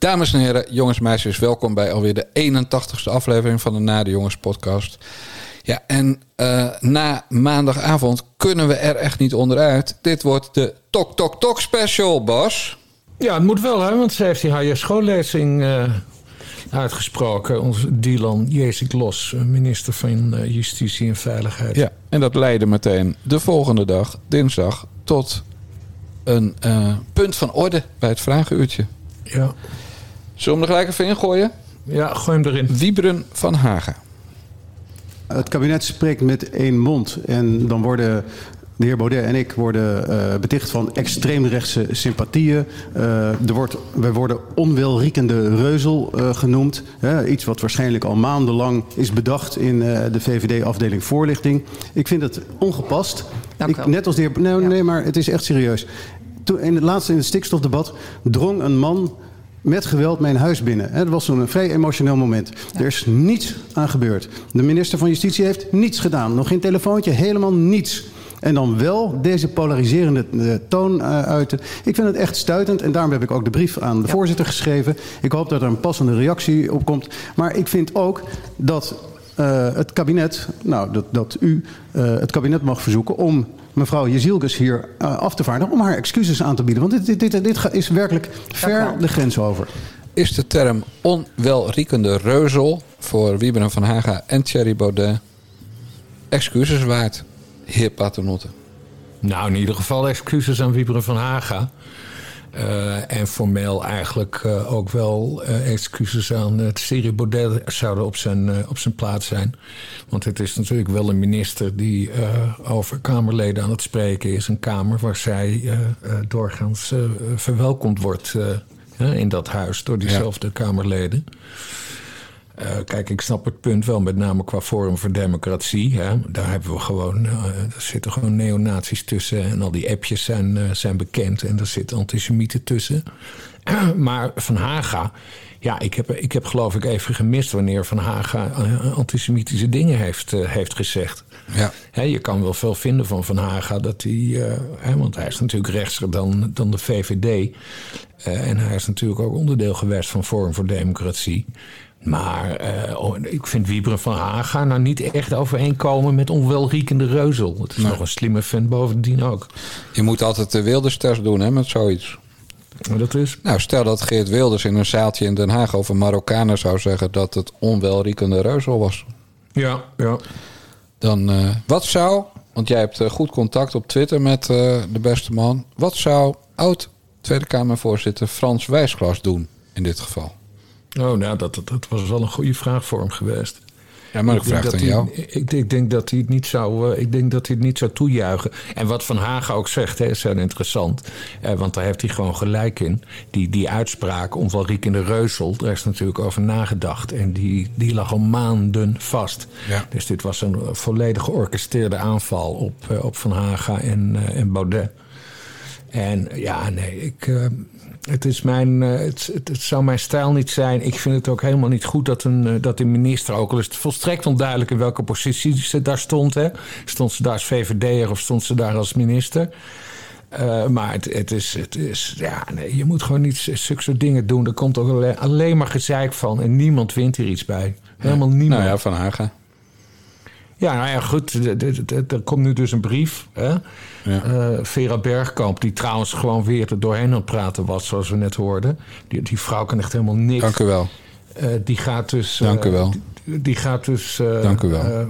Dames en heren, jongens en meisjes, welkom bij alweer de 81ste aflevering van de Na de Jongens podcast. Ja, en uh, na maandagavond kunnen we er echt niet onderuit. Dit wordt de Tok Tok Tok special, Bas. Ja, het moet wel, hè, want ze heeft die haar schoollezing uh, uitgesproken. Onze Dylan Jezik Los, minister van uh, Justitie en Veiligheid. Ja, en dat leidde meteen de volgende dag, dinsdag, tot een punt van orde bij het vragenuurtje. Ja. Zullen we hem er gelijk even ingooien? Ja, gooi hem erin. Wieberen van Hagen. Het kabinet spreekt met één mond. En dan worden de heer Baudet en ik worden uh, beticht van extreemrechtse sympathieën. Uh, er wordt, wij worden onwelriekende reuzel uh, genoemd. iets wat waarschijnlijk al maandenlang is bedacht in de VVD-afdeling voorlichting. Ik vind het ongepast. Ik, net als de heer... Nee, nee, maar het is echt serieus. Toen, in het laatste in het stikstofdebat drong een man met geweld mijn huis binnen. Dat was zo'n vrij emotioneel moment. Ja. Er is niets aan gebeurd. De minister van Justitie heeft niets gedaan. Nog geen telefoontje, helemaal niets. En dan wel deze polariserende uh, toon uh, uiten. Ik vind het echt stuitend. En daarom heb ik ook de brief aan de ja. voorzitter geschreven. Ik hoop dat er een passende reactie op komt. Maar ik vind ook dat uh, het kabinet, nou, dat, dat u het kabinet mag verzoeken om mevrouw Jezielkes hier uh, af te vaardigen om haar excuses aan te bieden. Want dit, dit, dit, dit is werkelijk ver de grens over. Is de term onwelriekende reuzel voor Wieberen van Haga en Thierry Baudet excuses waard, heer Paternotte? Nou, in ieder geval excuses aan Wieberen van Haga. Uh, en formeel eigenlijk uh, ook wel uh, excuses aan het Baudet zouden op zijn, op zijn plaats zijn. Want het is natuurlijk wel een minister die over Kamerleden aan het spreken is. Een Kamer waar zij doorgaans verwelkomd wordt in dat huis door diezelfde ja. Kamerleden. Uh, kijk, ik snap het punt wel, met name qua Forum voor Democratie. Hè. Daar hebben we gewoon, uh, er zitten gewoon neonazies tussen. En al die appjes zijn, uh, zijn bekend. En er zitten antisemieten tussen. maar Van Haga, ja, ik heb, ik heb geloof ik even gemist wanneer Van Haga antisemitische dingen heeft, heeft gezegd. Ja. Hè, je kan wel veel vinden van Van Haga, dat hij, hè, want hij is natuurlijk rechtser dan, dan de VVD. en hij is natuurlijk ook onderdeel geweest van Forum voor Democratie. Maar uh, oh, ik vind Wieberen van Haga nou niet echt overeenkomen met onwelriekende reuzel. Het is nee. nog een slimme vent bovendien ook. Je moet altijd de Wilders-test doen hè, met zoiets. Maar dat is? Nou, stel dat Geert Wilders in een zaaltje in Den Haag over Marokkanen zou zeggen dat het onwelriekende reuzel was. Ja, ja. Dan, uh, wat zou, want jij hebt uh, goed contact op Twitter met de beste man. Wat zou oud Tweede Kamervoorzitter Frans Wijsglas doen in dit geval? Oh, nou, dat, dat, dat, was wel een goede vraag voor hem geweest. Ja, maar ik, vraag aan hij, jou. Ik, ik, denk dat hij het niet zou, uh, ik denk dat hij het niet zou toejuichen. En wat Van Hagen ook zegt, hè, is heel interessant. Uh, want daar heeft hij gewoon gelijk in. Die, die uitspraak, onwelriekende reuzel, daar is natuurlijk over nagedacht. En die, die lag al maanden vast. Ja. Dus dit was een volledig georchestreerde aanval op, uh, op Van Haga en, en Baudet. En ja, nee, ik, het, is mijn, uh, het, het, het, zou mijn stijl niet zijn. Ik vind het ook helemaal niet goed dat een, uh, dat een minister, ook al is het volstrekt onduidelijk in welke positie ze daar stond. Hè. Stond ze daar als VVD'er of stond ze daar als minister? Uh, maar het, het, is, het is, ja, nee, je moet gewoon niet zulke soort dingen doen. Er komt ook alleen, alleen maar gezeik van en niemand wint hier iets bij. Helemaal nee. niemand. Nou ja, Van Hagen. Ja, nou ja, goed. Er komt nu dus een brief. Hè? Ja. Uh, Vera Bergkamp, die trouwens gewoon weer er doorheen aan het praten was, zoals we net hoorden. Die, die vrouw kan echt helemaal niks. Dank u wel. Uh, die gaat dus. Uh, Dank u wel. Die, die gaat dus. Dank u wel.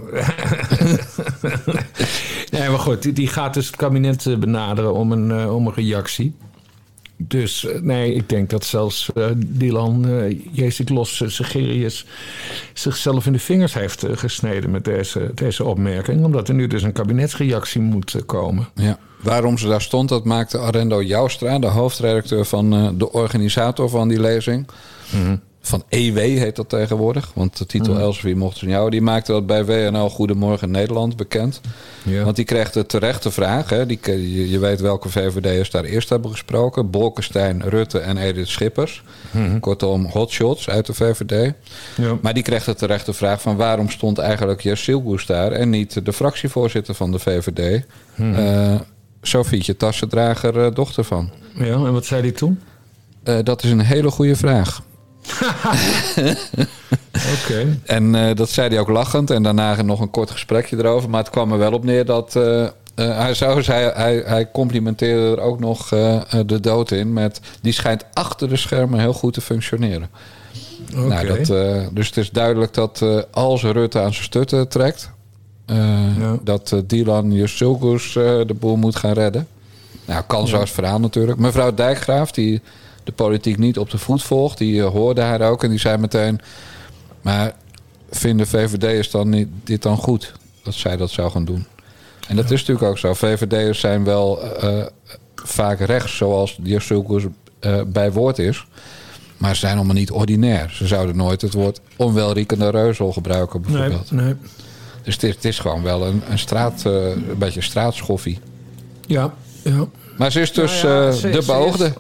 nee, maar goed, die, die, gaat dus het kabinet benaderen om een, om een reactie. Dus nee, ik denk dat zelfs uh, Dylan uh, Jezik Los uh, Segerius zichzelf in de vingers heeft gesneden met deze, deze opmerking. Omdat er nu dus een kabinetsreactie moet komen. Ja. Waarom ze daar stond, dat maakte Arendo Joustra, de hoofdredacteur van de organisator van die lezing. Mm -hmm. Van EW heet dat tegenwoordig. Want de titel mm. Elsevier mocht van jou. Die maakte dat bij WNL Goedemorgen Nederland bekend. Want die kreeg de terechte vraag. Hè, die, je, je weet welke VVD'ers daar eerst hebben gesproken. Bolkestein, Rutte en Edith Schippers. Mm. Kortom, hotshots uit de VVD. Maar die kreeg de terechte vraag van... waarom stond eigenlijk Jersilgoes daar... en niet de fractievoorzitter van de VVD... Mm. Uh, Sofietje Tassendrager, uh, dochter van. Ja, en wat zei hij toen? Eh, dat is een hele goede vraag. Oké. En eh, dat zei hij ook lachend. En daarna nog een kort gesprekje erover. Maar het kwam er wel op neer dat. eh, eh, hij, zou, hij, hij, hij complimenteerde er ook nog de dood in. Met, die schijnt achter de schermen heel goed te functioneren. Oké. Nou, dat, dus het is duidelijk dat als Rutte aan zijn stutten trekt. Ja. dat Dylan Jusilkus eh de boel moet gaan redden. Nou, kan als verhaal natuurlijk. Mevrouw Dijkgraaf, die de politiek niet op de voet volgt, die eh, hoorde haar ook en die zei meteen. Maar vinden VVD'ers dan niet, dit dan goed? Dat zij dat zou gaan doen. En dat is natuurlijk ook zo. VVD'ers zijn wel eh, eh, vaak rechts, zoals Jusilkus eh bij woord is. Maar ze zijn allemaal niet ordinair. Ze zouden nooit het woord onwelriekende reuzel gebruiken, bijvoorbeeld. nee. Dus het is, het is gewoon wel een, een straat, een beetje straatschoffie. Ja, ja. Maar ze is dus Nou ja, ze- de beoogde.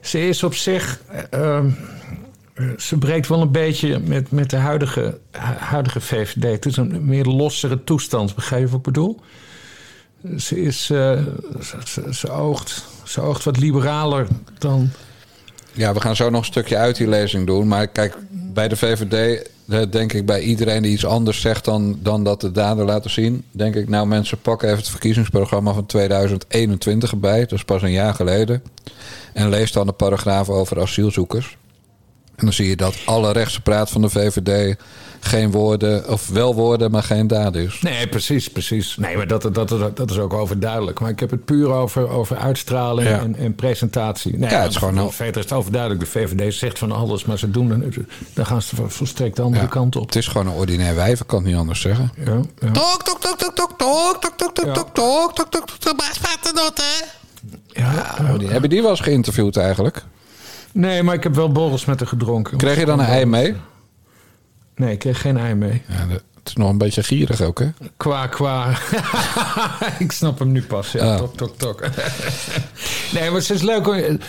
Ze is op zich. eh, ehm, ze breekt wel een beetje met, met de huidige, hu- huidige VVD. Het is een meer lossere toestand, begrijp je wat ik bedoel? Ze, is, eh, ze oogt, ze oogt wat liberaler dan. Ja, we gaan zo nog een stukje uit die lezing doen. Maar kijk, bij de VVD, eh, denk ik bij iedereen die iets anders zegt dan, dan dat de daden laten zien. Denk ik, nou mensen, pakken even het verkiezingsprogramma van 2021 erbij. Dat is pas een jaar geleden. En lees dan de paragraaf over asielzoekers. En dan zie je dat alle rechtse praat van de VVD geen woorden, of wel woorden, maar geen daden is. Nee, precies, precies. Nee, maar dat, dat, dat, dat is ook overduidelijk. Maar ik heb het puur over, over uitstraling Ja. en, en presentatie. Nee, Ja, het is gewoon heel- Verder is het overduidelijk. De VVD zegt van alles, maar ze doen het. Dan gaan ze volstrekt de andere Ja, kant op. Het is gewoon een ordinair wijf, ik kan het niet anders zeggen. Ja, ja. Tok, tok, tok, tok, tok, tok, tok, tok, tok, Ja. tok, tok, tok, tok, tok, maar Paternotte. Ja, Oh, die- Hebben die wel eens geïnterviewd eigenlijk? Nee, maar ik heb wel borrels met haar gedronken. Kreeg je dan een ei mee? Nee, ik kreeg geen ei mee. Ja, is nog een beetje gierig ook, hè? Qua, qua. ik snap hem nu pas. Ja, Ah. tok, tok, tok. nee, maar ze is, leuk,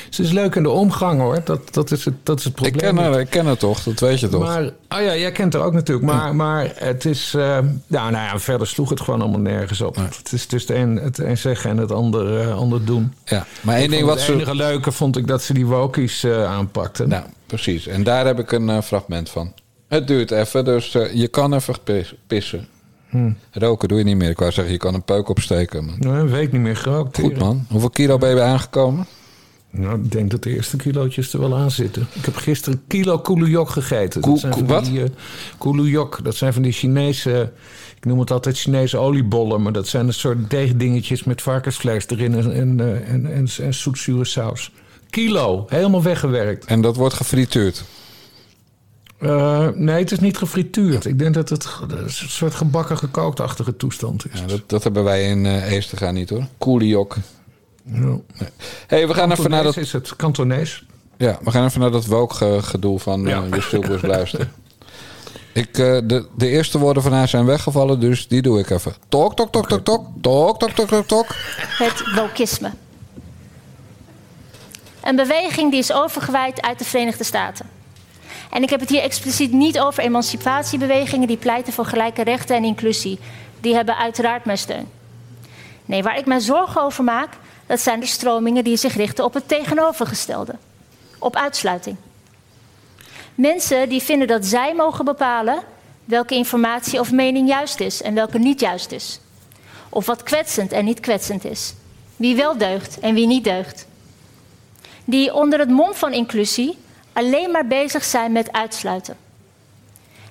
ze is leuk in de omgang hoor. Dat, dat, is, het, dat is het Ik probleem. ken, haar, ik ken haar toch, dat weet je toch? Maar, oh ja, jij kent haar ook natuurlijk. Maar, maar het is. ja, nou ja, verder sloeg het gewoon allemaal nergens op. Het is, is het een, het een zeggen en het ander, eh, ander doen. ja, maar één Ik ding wat het ze... enige leuke vond ik dat ze die wokies eh, aanpakten. Nou, precies. En daar heb ik een eh, fragment van. Het duurt even, dus eh, je kan even pis- pissen. Hm. Roken doe je niet meer. Ik wou zeggen, je kan een peuk opsteken. maar- Nou, een week niet meer gerookt. Goed man. Hoeveel kilo ben je aangekomen? Nou, ik denk dat de eerste kilootjes er wel aan zitten. Ik heb gisteren een kilo koelujok gegeten. Koe- dat zijn van wat? Die, koelujok, dat zijn van die Chinese... Ik noem het altijd Chinese oliebollen. Maar dat zijn een soort deegdingetjes met varkensvlees erin en, en, eh, en, en, en zoetzure saus. Kilo, helemaal weggewerkt. En dat wordt gefrituurd. Eh, nee, het is niet gefrituurd. Ik denk dat het een soort gebakken gekookachtige toestand is. Ja, dat, dat hebben wij in eh Eestega niet hoor. Koeliok. Ja. hey, we gaan even naar Kantonees dat, is het, Kantonees. ja, we gaan even naar dat woke-gedoe van Ja. uh, Justilbus luisteren. Ik, eh, de, de eerste woorden van haar zijn weggevallen, dus die doe ik even. Tok, tok, tok, tok, tok. Tok, tok, tok, tok, tok. het wokisme. Een beweging die is overgewaaid uit de Verenigde Staten. En ik heb het hier expliciet niet over emancipatiebewegingen die pleiten voor gelijke rechten en inclusie. Die hebben uiteraard mijn steun. Nee, waar ik mij zorgen over maak, dat zijn de stromingen die zich richten op het tegenovergestelde. Op uitsluiting. Mensen die vinden dat zij mogen bepalen welke informatie of mening juist is en welke niet juist is. Of wat kwetsend en niet kwetsend is. Wie wel deugt en wie niet deugt. Die onder het mom van inclusie alleen maar bezig zijn met uitsluiten.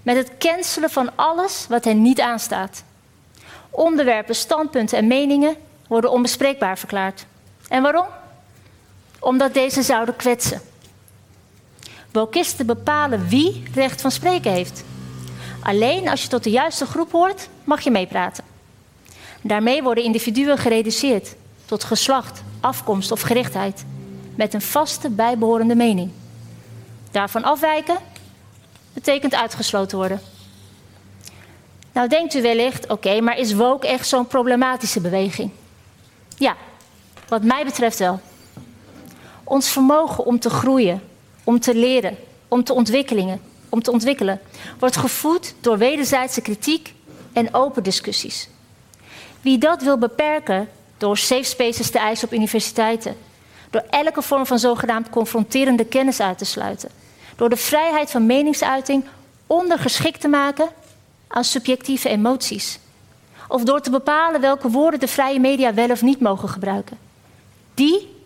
Met het cancelen van alles wat hen niet aanstaat. Onderwerpen, standpunten en meningen worden onbespreekbaar verklaard. En waarom? Omdat deze zouden kwetsen. Wokisten bepalen wie recht van spreken heeft. Alleen als je tot de juiste groep hoort, mag je meepraten. Daarmee worden individuen gereduceerd tot geslacht, afkomst of gerichtheid, met een vaste bijbehorende mening. Daarvan afwijken betekent uitgesloten worden. Nou denkt u wellicht, oké, maar is woke echt zo'n problematische beweging? Ja, wat mij betreft wel. Ons vermogen om te groeien, om te leren, om te ontwikkelingen, om te ontwikkelen, wordt gevoed door wederzijdse kritiek en open discussies. Wie dat wil beperken door safe spaces te eisen op universiteiten, Door elke vorm van zogenaamd confronterende kennis uit te sluiten. Door de vrijheid van meningsuiting ondergeschikt te maken aan subjectieve emoties. Of door te bepalen welke woorden de vrije media wel of niet mogen gebruiken. Die,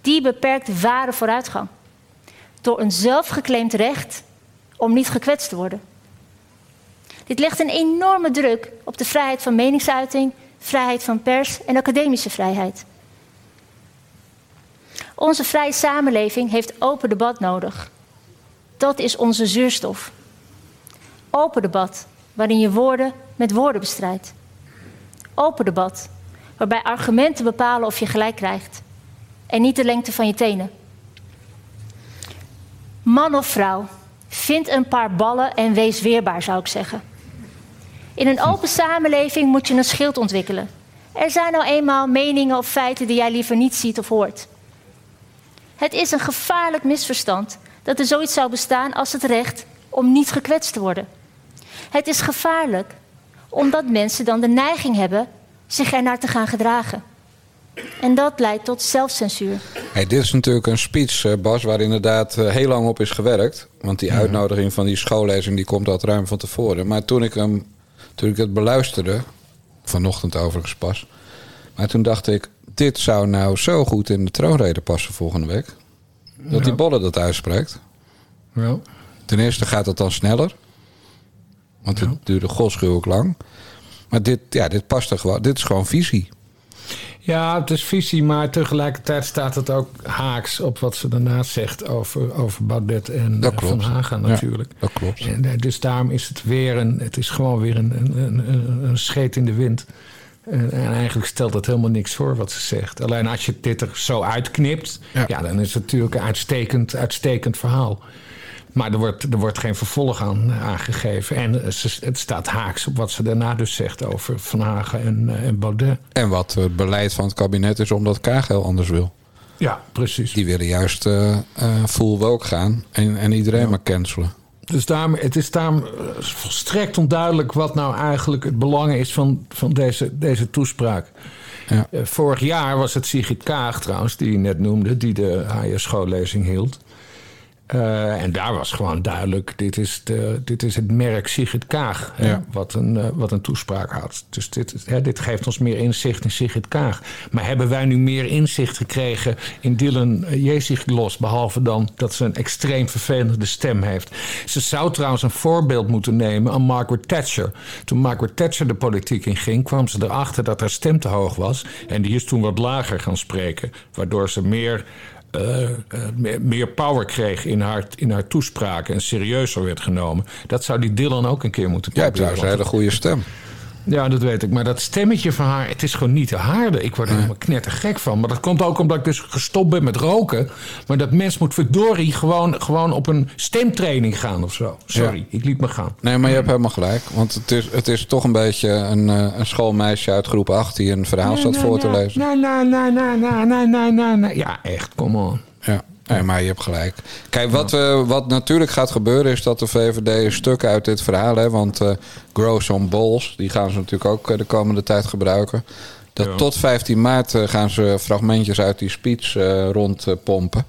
die beperkt ware vooruitgang. Door een zelfgeclaimd recht om niet gekwetst te worden. Dit legt een enorme druk op de vrijheid van meningsuiting, vrijheid van pers en academische vrijheid. Onze vrije samenleving heeft open debat nodig. Dat is onze zuurstof. Open debat, waarin je woorden met woorden bestrijdt. Open debat, waarbij argumenten bepalen of je gelijk krijgt. En niet de lengte van je tenen. Man of vrouw, vind een paar ballen en wees weerbaar, zou ik zeggen. In een open samenleving moet je een schild ontwikkelen. Er zijn nou eenmaal meningen of feiten die jij liever niet ziet of hoort. Het is een gevaarlijk misverstand dat er zoiets zou bestaan als het recht om niet gekwetst te worden. Het is gevaarlijk omdat mensen dan de neiging hebben zich ernaar te gaan gedragen. En dat leidt tot zelfcensuur. Hey, dit is natuurlijk een speech, eh, Bas, waar inderdaad eh, heel lang op is gewerkt. Want die uitnodiging van die schoollezing die komt al ruim van tevoren. Maar toen ik, hem, toen ik het beluisterde, vanochtend overigens pas... maar toen dacht ik, dit zou nou zo goed in de troonrede passen volgende week. Dat die Bolle dat uitspreekt. Ja. Ten eerste gaat het dan sneller. Want het duurde godschuwelijk lang. Maar dit, ja, dit past er gewoon. Dit is gewoon visie. Ja, het is visie, maar tegelijkertijd staat het ook haaks op wat ze daarnaast zegt over, over Baudet en Dat eh. Van Haga Ja, natuurlijk. dat klopt. En, eh, dus daarom is het weer een, het is gewoon weer een, een, een- een scheet in de wind. En, en eigenlijk stelt het helemaal niks voor wat ze zegt. Alleen als je dit er zo uitknipt, Ja. ja. dan is het natuurlijk een uitstekend, uitstekend verhaal. Maar er wordt, er wordt geen vervolg aan aangegeven. En eh, ze- het staat haaks op wat ze daarna dus zegt over Van Hagen en, eh, en Baudet. En wat het beleid van het kabinet is omdat Kagel anders wil. Ja, precies. Die willen juist eh eh, full woke gaan en, en iedereen maar cancelen. Dus daarom, het is daarom eh, volstrekt onduidelijk wat nou eigenlijk het belang is van, van deze, deze toespraak. Ja. Eh, vorig jaar was het Sigrid Kaag trouwens, die je net noemde, die de HS-schoollezing hield. Eh, en daar was gewoon duidelijk, dit is, de, dit is het merk Sigrid Kaag, hè, wat, een, eh, wat een toespraak had. Dus dit, hè, dit geeft ons meer inzicht in Sigrid Kaag. Maar hebben wij nu meer inzicht gekregen in Dylan Jeziglos, behalve dan dat ze een extreem vervelende stem heeft? Ze zou trouwens een voorbeeld moeten nemen aan Margaret Thatcher. Toen Margaret Thatcher de politiek inging, kwam ze erachter dat haar stem te hoog was. En die is toen wat lager gaan spreken, waardoor ze meer eh, eh, meer, power kreeg in haar, in haar toespraken en serieuzer werd genomen. Dat zou die Dylan ook een keer moeten Jij hebt proberen. trouwens een hele goede stem. Ja, dat weet ik. Maar dat stemmetje van haar, het is gewoon niet te harde. Ik word er helemaal knettergek van. Maar dat komt ook omdat ik dus gestopt ben met roken. Maar dat mens moet verdorie gewoon, gewoon op een stemtraining gaan of zo. Sorry, ik liet me gaan. Nee, maar je hebt helemaal gelijk. Want het is, het is toch een beetje een, eh, een schoolmeisje uit groep 8 die een verhaal nee, zat voor te lezen. Nee, nee, nee, nee, nee, nee, nee, nee. Ja, echt, Come. on. Ja nee, maar je hebt gelijk. Kijk, wat, eh, wat natuurlijk gaat gebeuren is dat de VVD stukken uit dit verhaal... Hè, want eh grow some balls, die gaan ze natuurlijk ook eh, de komende tijd gebruiken. Dat Ja. tot 15 maart eh, gaan ze fragmentjes uit die speech rondpompen.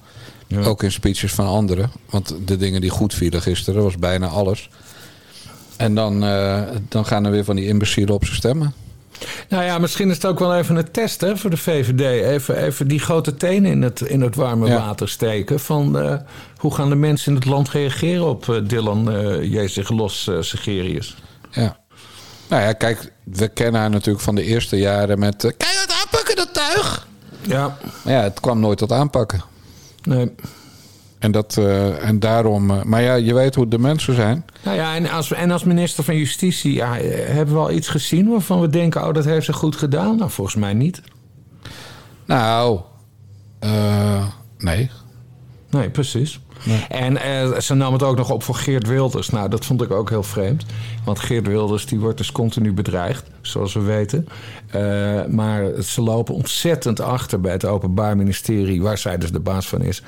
Ja. Ook in speeches van anderen. Want de dingen die goed vielen gisteren was bijna alles. En dan, dan gaan er weer van die imbecielen op ze stemmen. Nou ja, misschien is het ook wel even een test hè, voor de VVD. Even, even die grote tenen in het, in het warme Ja. water steken. Van eh, hoe gaan de mensen in het land reageren op eh, Dylan uh, Jezig Los eh, Segerius? Ja. Nou ja, kijk, we kennen haar natuurlijk van de eerste jaren met... eh, je het aanpakken, dat tuig? Ja, Maar ja, het kwam nooit tot aanpakken. nee. En, dat, eh, en daarom... eh, maar ja, je weet hoe de mensen zijn. Nou ja, en als, en als minister van Justitie ja, eh, hebben we al iets gezien waarvan we denken: oh, dat heeft ze goed gedaan? Nou, volgens mij niet. Nou, nee. Nee, precies. En ze nam het ook nog op voor Geert Wilders. Nou, dat vond ik ook heel vreemd. Want Geert Wilders die wordt dus continu bedreigd, zoals we weten. Eh, maar ze lopen ontzettend achter bij het Openbaar Ministerie, waar zij dus de baas van is.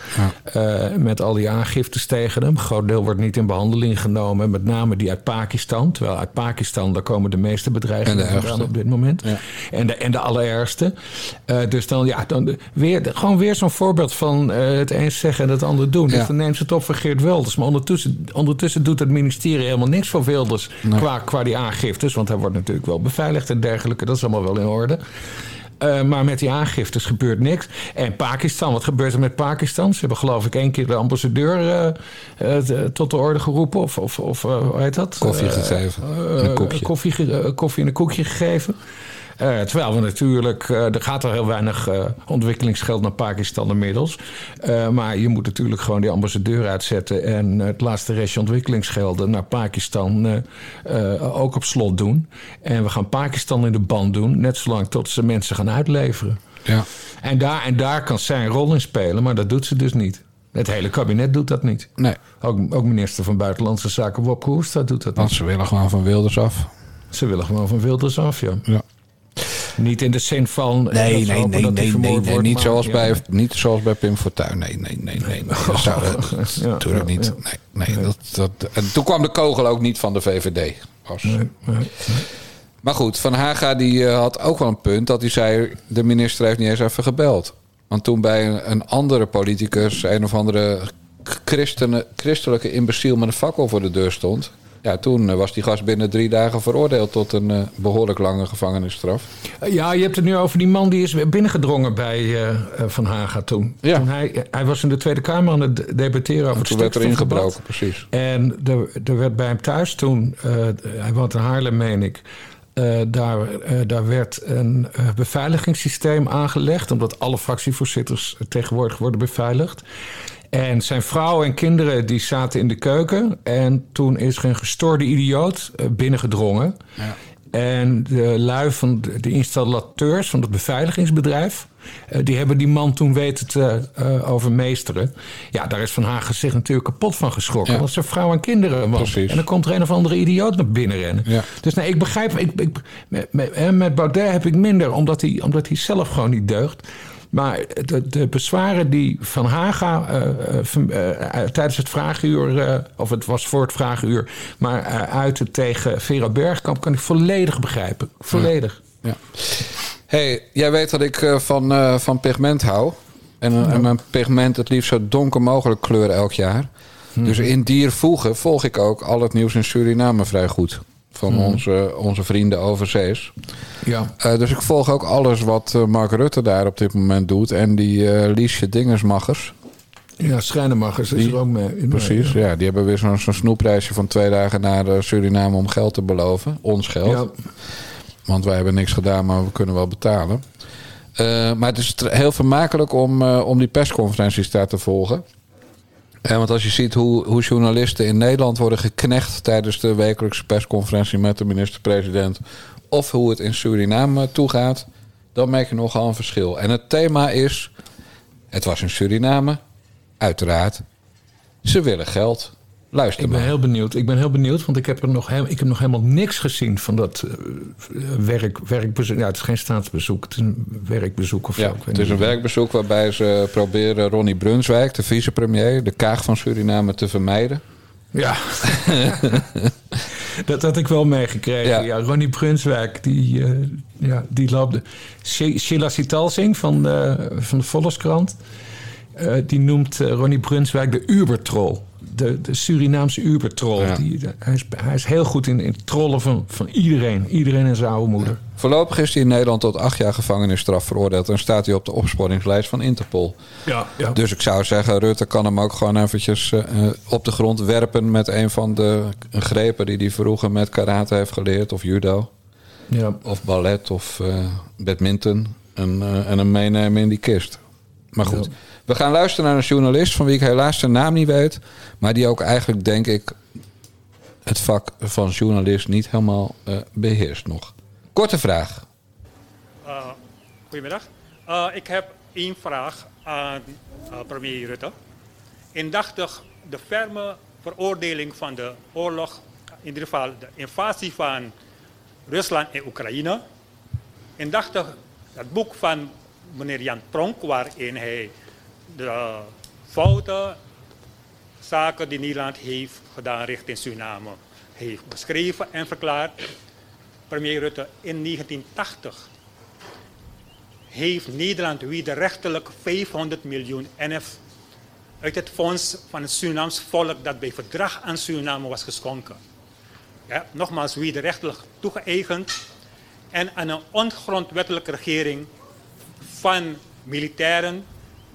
Eh, met al die aangiftes tegen hem. Een groot deel wordt niet in behandeling genomen. Met name die uit Pakistan. Terwijl uit Pakistan, daar komen de meeste bedreigingen op dit moment. En, de, en de allerergste. Eh, dus dan, ja, dan weer, gewoon weer zo'n voorbeeld van het eens zeggen en het ander doen. Ja. Dus dan neemt ze het op voor Geert Wilders. Maar ondertussen, ondertussen doet het ministerie helemaal niks voor Wilders qua, qua die aangiftes. Want hij wordt natuurlijk wel beveiligd en dergelijke. Dat is allemaal wel in orde. Eh, maar met die aangiftes gebeurt niks. En Pakistan, wat gebeurt er met Pakistan? Ze hebben geloof ik één keer de ambassadeur eh, eh, tot de orde geroepen. Of, of, of hoe heet dat? Koffie gegeven. Een. Koffie, eh, koffie en een koekje gegeven. Eh, terwijl we natuurlijk, eh, er gaat al heel weinig eh, ontwikkelingsgeld naar Pakistan inmiddels. Maar je moet natuurlijk gewoon die ambassadeur uitzetten en het laatste restje ontwikkelingsgelden naar Pakistan ook op slot doen. En we gaan Pakistan in de band doen, net zolang tot ze mensen gaan uitleveren. Ja. En daar, en daar kan zij een rol in spelen, maar dat doet ze dus niet. Het hele kabinet doet dat niet. Nee, Ook, ook minister van Buitenlandse Zaken Wopke Hoekstra doet dat want niet. ze willen gewoon van Wilders af. Ze willen gewoon van Wilders af, ja. Ja. Niet in de zin van... eh, Nee, nee, nee, nee, nee, nee, niet, zoals bij, niet zoals bij Pim Fortuyn. Nee, nee, nee, nee. nee. Dat zou, dat ja, niet. Nee, nee, dat, dat, en toen kwam de kogel ook niet van de VVD. Was. Maar goed, Van Haga die eh, had ook wel een punt dat hij zei... de minister heeft niet eens even gebeld. Want toen bij een, andere politicus... een of andere christelijke imbeciel met een fakkel voor de deur stond... ja, toen eh, was die gast binnen drie dagen veroordeeld... tot een eh, behoorlijk lange gevangenisstraf. Ja, je hebt het nu over die man die is binnengedrongen bij eh, eh, Van Haga toen. Ja. toen hij, hij was in de Tweede Kamer aan het debatteren over het Toen werd er ingebroken, precies. En er, er werd bij hem thuis toen, eh, hij woont in Haarlem, meen ik. eh, daar, eh, daar werd een eh, beveiligingssysteem aangelegd, omdat alle fractievoorzitters tegenwoordig worden beveiligd. En zijn vrouw en kinderen die zaten in de keuken. En toen is er een gestoorde idioot eh, binnengedrongen. En de lui van de, installateurs van het beveiligingsbedrijf... eh, die hebben die man toen weten te eh, overmeesteren. Ja, daar is Van Hagen zich natuurlijk kapot van geschrokken. Ja. Want zijn vrouw en kinderen. Precies. En dan komt er een of andere idioot naar binnen rennen. Ja. Dus nee, ik begrijp... Ik, ik, met, met Baudet heb ik minder, omdat hij, omdat hij zelf gewoon niet deugt. Maar de, de bezwaren die Van Haga eh, eh, eh, tijdens het vragenuur, eh, of het was voor het vragenuur, maar uitte tegen Vera Bergkamp, kan ik volledig begrijpen. Volledig. Ja. hey, jij weet dat ik van, van pigment hou. En, en mijn pigment het liefst zo donker mogelijk kleuren elk jaar. Dus in diervoegen volg ik ook al het nieuws in Suriname vrij goed. Van onze, onze vrienden overzees. Ja. Eh, dus ik volg ook alles wat eh, Mark Rutte daar op dit moment doet. En die eh Liesje Dingersmachers. Ja, Schrijnemachers is Die- er ook mee. mee, Precies, ja. ja. Die hebben weer zo'n zo'n snoepreisje van twee dagen naar Suriname om geld te beloven. Ons geld. Ja. Want wij hebben niks gedaan, maar we kunnen wel betalen. Maar het is heel vermakelijk om, om die persconferenties daar te volgen. Eh, want als je ziet hoe, hoe journalisten in Nederland worden geknecht tijdens de wekelijkse persconferentie met de minister-president. Of hoe het in Suriname toegaat, dan merk je nogal een verschil. En het thema is: het was in Suriname, uiteraard. Ze willen geld. Luister Ik ben maar. heel benieuwd. Ik ben heel benieuwd, want ik heb, er nog, he- ik heb nog helemaal niks gezien van dat eh, werk, werkbezoek. Ja, het is geen staatsbezoek, het is een werkbezoek of zo. Ja, weet het is een werkbezoek waarbij ze proberen Ronnie Brunswijk, de vicepremier, de kaag van Suriname te vermijden. Ja, dat had ik wel meegekregen. Ja. Ja. Ronnie Brunswijk, die, eh, ja, die loopt. She- Sheila Sitalsing van de, van de Volkskrant. eh, die noemt eh, Ronnie Brunswijk de Ubertroll. De, de Surinaamse Ubertroll. Ja. Die, de- hij, is, hij is heel goed in, in het trollen van, van iedereen. Iedereen en zijn oude moeder. Voorlopig is hij in Nederland tot acht jaar gevangenisstraf veroordeeld en staat hij op de opsporingslijst van Interpol. Ja, ja. Dus ik zou zeggen, Rutte kan hem ook gewoon eventjes eh, op de grond werpen met een van de grepen die hij vroeger met karate heeft geleerd, of judo, ja. of ballet, of eh, badminton, en, eh, en hem meenemen in die kist. Maar goed, Ja. We gaan luisteren naar een journalist van wie ik helaas zijn naam niet weet, maar die ook eigenlijk, denk ik, het vak van journalist niet helemaal eh, beheerst nog. Korte vraag. Uh, goedemiddag. Uh, ik heb één vraag aan premier Rutte. indachtig de ferme veroordeling van de oorlog, in ieder geval de invasie van Rusland in Oekraïne. Indachtig het boek van meneer Jan Pronk, waarin hij de fouten, zaken die Nederland heeft gedaan richting Suriname, heeft beschreven en verklaard. Premier Rutte in 1980 heeft Nederland wederrechtelijk 500 miljoen NF uit het fonds van het Surinaams volk dat bij verdrag aan Suriname was geschonken. Ja, nogmaals, wederrechtelijk toegeëigend en aan een ongrondwettelijke regering van militairen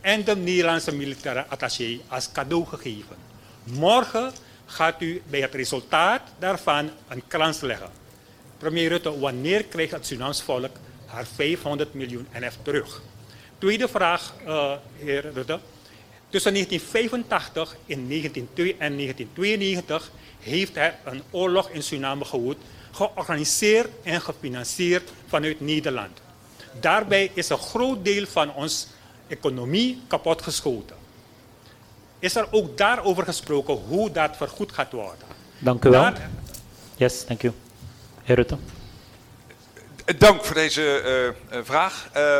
en de Nederlandse militaire attaché als cadeau gegeven. Morgen gaat u bij het resultaat daarvan een krans leggen. Premier Rutte, wanneer krijgt het Surinaams volk haar 500 miljoen NF terug? Tweede vraag, uh, heer Rutte. Tussen 1985 en 1992 heeft hij een oorlog in Suriname gewoed, georganiseerd en gefinancierd vanuit Nederland. Daarbij is een groot deel van onze economie kapotgeschoten. Is er ook daarover gesproken hoe dat vergoed gaat worden? Dank u wel. Daar... Yes, dank u. Heer Rutte. Dank voor deze uh, vraag. Uh,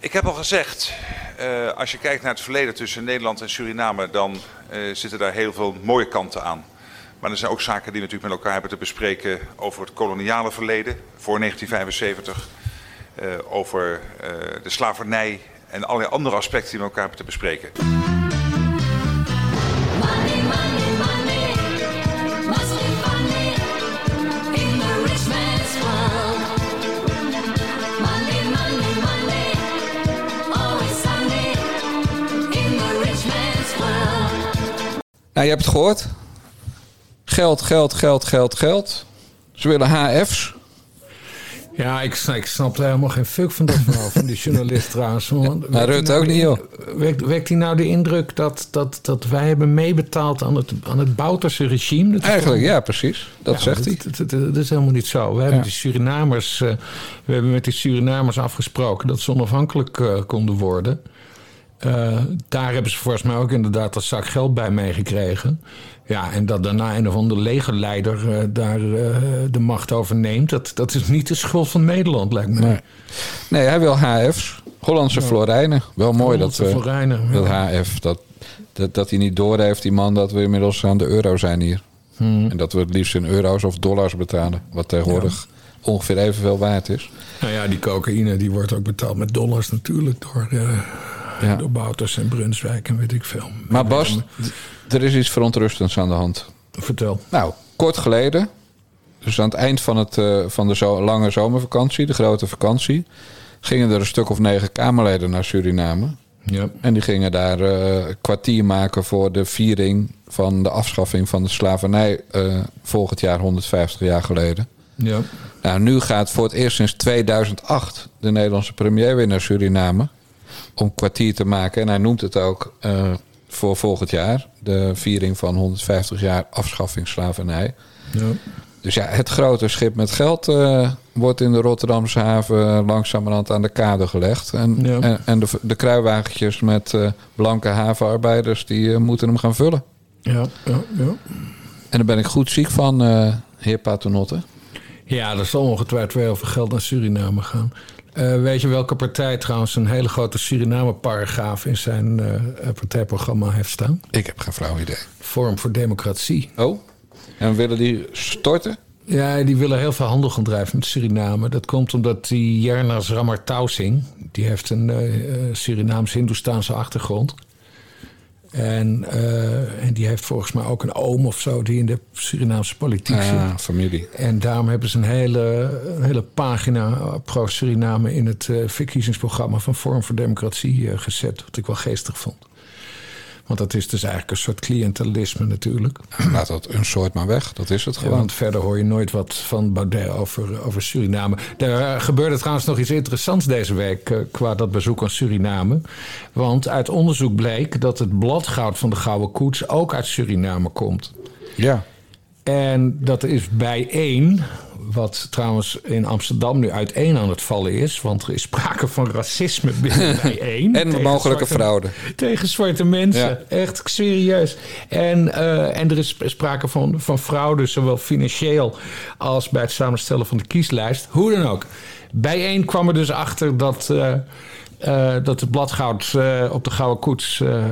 ik heb al gezegd, uh, als je kijkt naar het verleden tussen Nederland en Suriname, dan uh, zitten daar heel veel mooie kanten aan. Maar er zijn ook zaken die we natuurlijk met elkaar hebben te bespreken over het koloniale verleden voor 1975, uh, over de slavernij en allerlei andere aspecten die we met elkaar hebben te bespreken. Nou, je hebt het gehoord. Geld, geld, geld, geld, geld. Ze willen HF's. Ja, ik, ik snap er helemaal geen fuck van dat verhaal van die journalist trouwens. Want Rutte nou ook niet, joh. Wekt, wekt hij nou de indruk dat, dat, dat wij hebben meebetaald aan het, aan het Bouterse regime? Dat Eigenlijk, ja, precies. Dat zegt hij. Dat, dat, is helemaal niet zo. We hebben, Surinamers, uh, we hebben met die Surinamers afgesproken dat ze onafhankelijk uh, konden worden. Uh, daar hebben ze volgens mij ook inderdaad een zak geld bij meegekregen. Ja, en dat daarna een of andere legerleider uh, daar uh, de macht over neemt... Dat, dat is niet de schuld van Nederland, lijkt me. Nee, nee hij wil HF's. Hollandse ja. florijnen. Wel mooi Hollandse dat, florijnen, dat HF. Dat, dat, dat hij niet doorheeft, die man, dat we inmiddels aan de euro zijn hier. Hmm. En dat we het liefst in euro's of dollars betalen. Wat tegenwoordig ja. ongeveer evenveel waard is. Nou ja, die cocaïne die wordt ook betaald met dollars natuurlijk door... Ja. Door Bouters en Brunswijk en weet ik veel. Maar Bas, er is iets verontrustends aan de hand. Vertel. Nou, kort geleden, dus aan het eind van, het, uh, van de zo lange zomervakantie, de grote vakantie, gingen er een stuk of negen Kamerleden naar Suriname. Ja. En die gingen daar uh, kwartier maken voor de viering van de afschaffing van de slavernij uh, volgend jaar 150 jaar geleden. Ja. Nou, nu gaat voor het eerst sinds 2008 de Nederlandse premier weer naar Suriname om kwartier te maken. En hij noemt het ook uh, voor volgend jaar. De viering van 150 jaar afschaffing slavernij. Ja. Dus ja, het grote schip met geld uh, wordt in de Rotterdamse haven langzamerhand aan de kade gelegd. En, ja. en, en, de, de kruiwagentjes met uh, blanke havenarbeiders, die moeten hem gaan vullen. Ja, ja, ja. En daar ben ik goed ziek van, heer Paternotte. Ja, er zal ongetwijfeld wel veel geld naar Suriname gaan. Uh, weet je welke partij trouwens een hele grote Suriname-paragraaf in zijn uh, partijprogramma heeft staan? Ik heb geen flauw idee. Vorm voor Democratie. Oh, en willen die storten? Ja, die willen heel veel handel gaan drijven met Suriname. Dat komt omdat die Jernas Ramartausing, die heeft een uh, Surinaams-Hindoestaanse achtergrond. En, uh, en die heeft volgens mij ook een oom of zo die in de Surinaamse politiek zit. Ah, familie. En daarom hebben ze een hele, een hele pagina pro-Suriname in het uh, verkiezingsprogramma van Forum voor Democratie uh, gezet. Wat ik wel geestig vond. Want dat is dus eigenlijk een soort cliëntelisme natuurlijk. Laat dat een soort maar weg, dat is het gewoon. Ja, want verder hoor je nooit wat van Baudet over, over Suriname. Er gebeurde trouwens nog iets interessants deze week uh, qua dat bezoek aan Suriname. Want uit onderzoek bleek dat het bladgoud van de Gouden Koets ook uit Suriname komt. Ja. En dat is bijeen, wat trouwens in Amsterdam nu uiteen aan het vallen is. Want er is sprake van racisme binnen bijeen. En mogelijke fraude. Tegen zwarte mensen. Ja. Echt serieus. En, eh, en er is sprake van, van fraude, zowel financieel als bij het samenstellen van de kieslijst. Hoe dan ook. Bijeen kwam er dus achter dat, eh, eh, dat het bladgoud eh, op de Gouden Koets eh,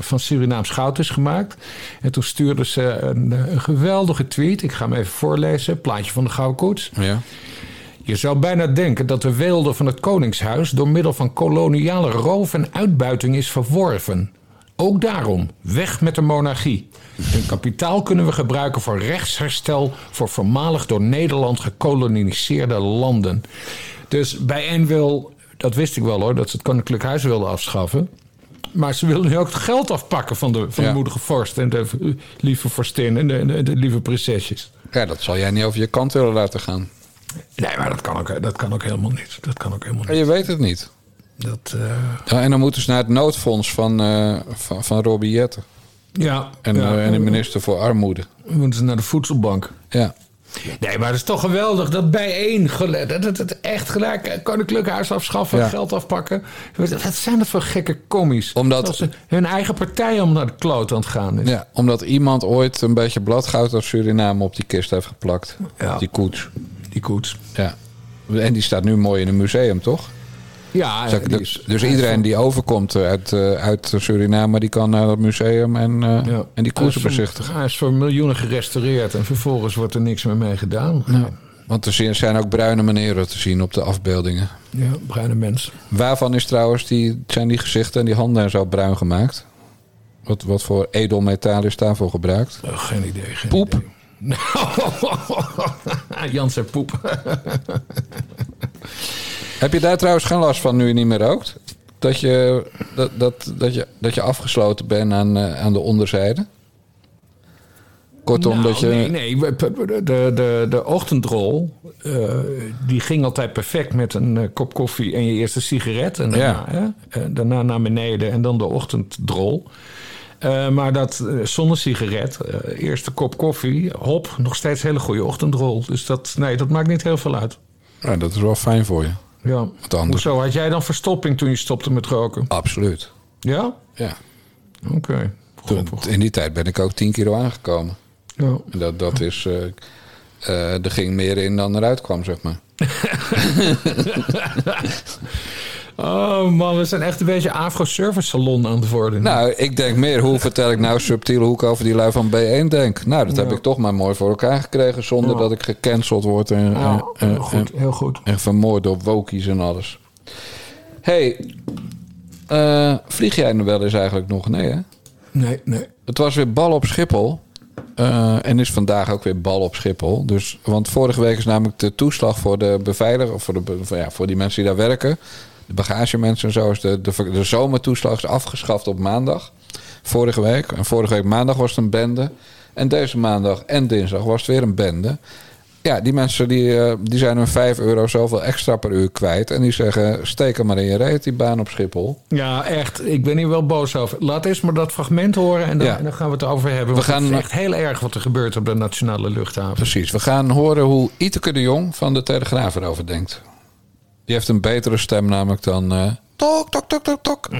van Surinaams goud is gemaakt. En toen stuurden ze een, een geweldige tweet. Ik ga hem even voorlezen. Plaatje van de Gouden Koets. Ja. Je zou bijna denken dat de weelde van het Koningshuis door middel van koloniale roof en uitbuiting is verworven. Ook daarom, weg met de monarchie. Hun kapitaal kunnen we gebruiken voor rechtsherstel voor voormalig door Nederland gekoloniseerde landen. Dus bijeen wil, dat wist ik wel hoor, dat ze het Koninklijk Huis wilden afschaffen. Maar ze willen nu ook het geld afpakken van de, van Ja. de moedige vorst en de lieve vorstin en de, de, de lieve prinsesjes. ja, dat zal jij niet over je kant willen laten gaan. Nee, maar dat kan ook, dat kan ook helemaal niet. Dat kan ook helemaal Maar niet. je weet het niet. Dat, eh, Ja, en dan moeten ze naar het noodfonds van, eh van, van Robbie Jetten. ja, En, ja, eh, en de minister voor Armoede. dan moeten ze naar de voedselbank. Ja. Nee, maar het is toch geweldig dat bijeen dat het, echt gelijk koninklijk huis afschaffen, Ja. geld afpakken. Wat zijn dat voor gekke commies? Omdat- Dat ze hun eigen partij om naar de kloot aan het gaan is. ja, omdat iemand ooit een beetje bladgoud uit Suriname op die kist heeft geplakt. Ja. Die koets. Die koets. Ja. En die staat nu mooi in een museum, toch? Ja, die dus is- dus iedereen die overkomt uit, eh, uit Suriname, die kan naar het museum en, eh, ja. en die voor- bezichtigen. Hij is voor miljoenen gerestaureerd en vervolgens wordt er niks meer mee gedaan. Ja, Want er zijn- ook bruine meneren te zien op de afbeeldingen. bruine mensen. Waarvan is trouwens die, zijn die gezichten en die handen en zo bruin gemaakt? Wat, wat voor edelmetaal is daarvoor gebruikt? Oh, geen idee. Geen Poep. idee. Jans en poep. Heb je daar trouwens geen last van nu je niet meer rookt? Dat je, dat, dat, dat je, dat je afgesloten bent aan, eh, aan de onderzijde? Kortom, Nou, dat je... Nee, nee. De, de, de ochtendrol, eh, die ging altijd perfect met een eh, kop koffie en je eerste sigaret. En daarna, hè, eh, daarna naar beneden en dan de ochtenddrol. Eh, maar dat eh, zonder sigaret, eerste kop koffie, hop, nog steeds hele goede ochtendrol. Dus dat, nee, dat maakt niet heel veel uit. Ja, dat is wel fijn voor je. Ja. Hoezo, had jij dan verstopping toen je stopte met roken? Absoluut. Ja? Ja. Oké. Toen, in die tijd ben ik ook 10 kilo aangekomen. Ja. En Dat, dat is... eh, eh, er ging meer in dan eruit kwam, zeg maar. Oh man, we zijn echt een beetje afro-service salon aan het worden. Nou, ik denk meer, hoe vertel ik nou subtiel hoe ik over die lui van B1 denk? Nou, dat heb Ja. ik toch maar mooi voor elkaar gekregen... zonder Ja. dat ik gecanceld word en, Ja, en, heel en, goed, heel goed. en vermoord door wokies en alles. hey, eh, vlieg jij nu wel eens eigenlijk nog? Nee, hè? Nee, nee. Het was weer bal op Schiphol. Eh, en is vandaag ook weer bal op Schiphol. Dus, want vorige week is namelijk de toeslag voor de beveiliger... of voor, de, ja, voor die mensen die daar werken... de bagagemensen en zo... is de, de, de zomertoeslag is afgeschaft op maandag. Vorige week. En vorige week maandag was het een bende. En deze maandag en dinsdag was het weer een bende. Ja, die mensen die, eh, die zijn hun 5 euro zoveel extra per uur kwijt. En die zeggen, steek hem maar in je reet, die baan op Schiphol. Ja, echt. Ik ben hier wel boos over. Laat eerst maar dat fragment horen en dan, Ja. en dan gaan we het over hebben. We gaan- het is echt heel erg wat er gebeurt op de nationale luchthaven. Precies. We gaan horen hoe Iteke de Jong van de Telegraaf erover denkt. Die heeft een betere stem namelijk dan... eh tok, tok, tok, tok, tok.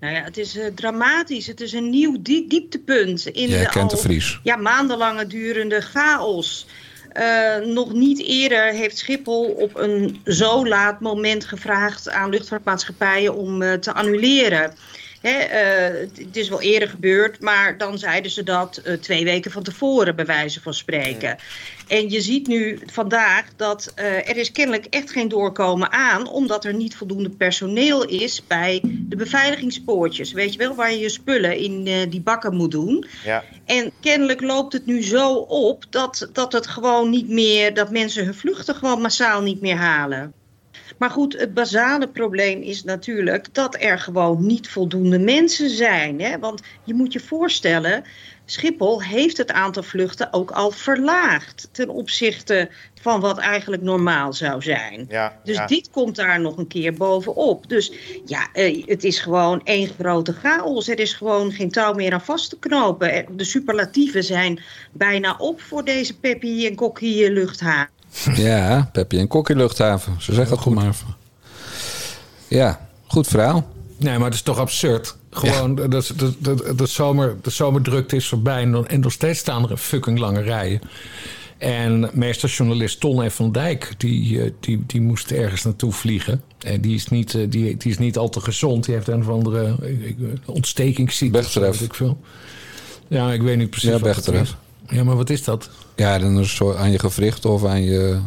Nou ja, het is eh, dramatisch. Het is een nieuw die- dieptepunt in Jij de kent de al Vries. ja, maandenlange durende chaos. Eh, nog niet eerder heeft Schiphol op een zo laat moment gevraagd aan luchtvaartmaatschappijen om eh, te annuleren. Hè, eh, het is wel eerder gebeurd, maar dan zeiden ze dat eh, twee weken van tevoren, bij wijze van spreken. En je ziet nu vandaag dat eh, er is kennelijk echt geen doorkomen aan, omdat er niet voldoende personeel is bij de beveiligingspoortjes. Weet je wel, waar je je spullen in eh, die bakken moet doen. Ja. En kennelijk loopt het nu zo op dat, dat het gewoon niet meer, dat mensen hun vluchten gewoon massaal niet meer halen. Maar goed, het basale probleem is natuurlijk dat er gewoon niet voldoende mensen zijn. Hè? Want je moet je voorstellen, Schiphol heeft het aantal vluchten ook al verlaagd ten opzichte van wat eigenlijk normaal zou zijn. Ja, Dus ja. dit komt daar nog een keer bovenop. Dus ja, eh, het is gewoon één grote chaos. Er is gewoon geen touw meer aan vast te knopen. De superlatieven zijn bijna op voor deze Peppi en Kokkie luchthaven. Ja, Peppi en Kokkie luchthaven. Ze zeggen het toch maar. Ja, goed verhaal. Nee, maar het is toch absurd. Gewoon, de, de, de, de, zomer, de zomerdrukte is voorbij en, en nog steeds staan er fucking lange rijen. En meesterjournalist Ton F. van Dijk, die, eh, die, die moest ergens naartoe vliegen. En die is niet, eh, die, die is niet al te gezond. Die heeft een of andere eh, ontstekingsziekte. weet ik veel. Ja, ik weet niet precies Ja, wat het Bechterew. is. Ja, maar wat is dat? Ja, dan is zo aan je gewricht of aan je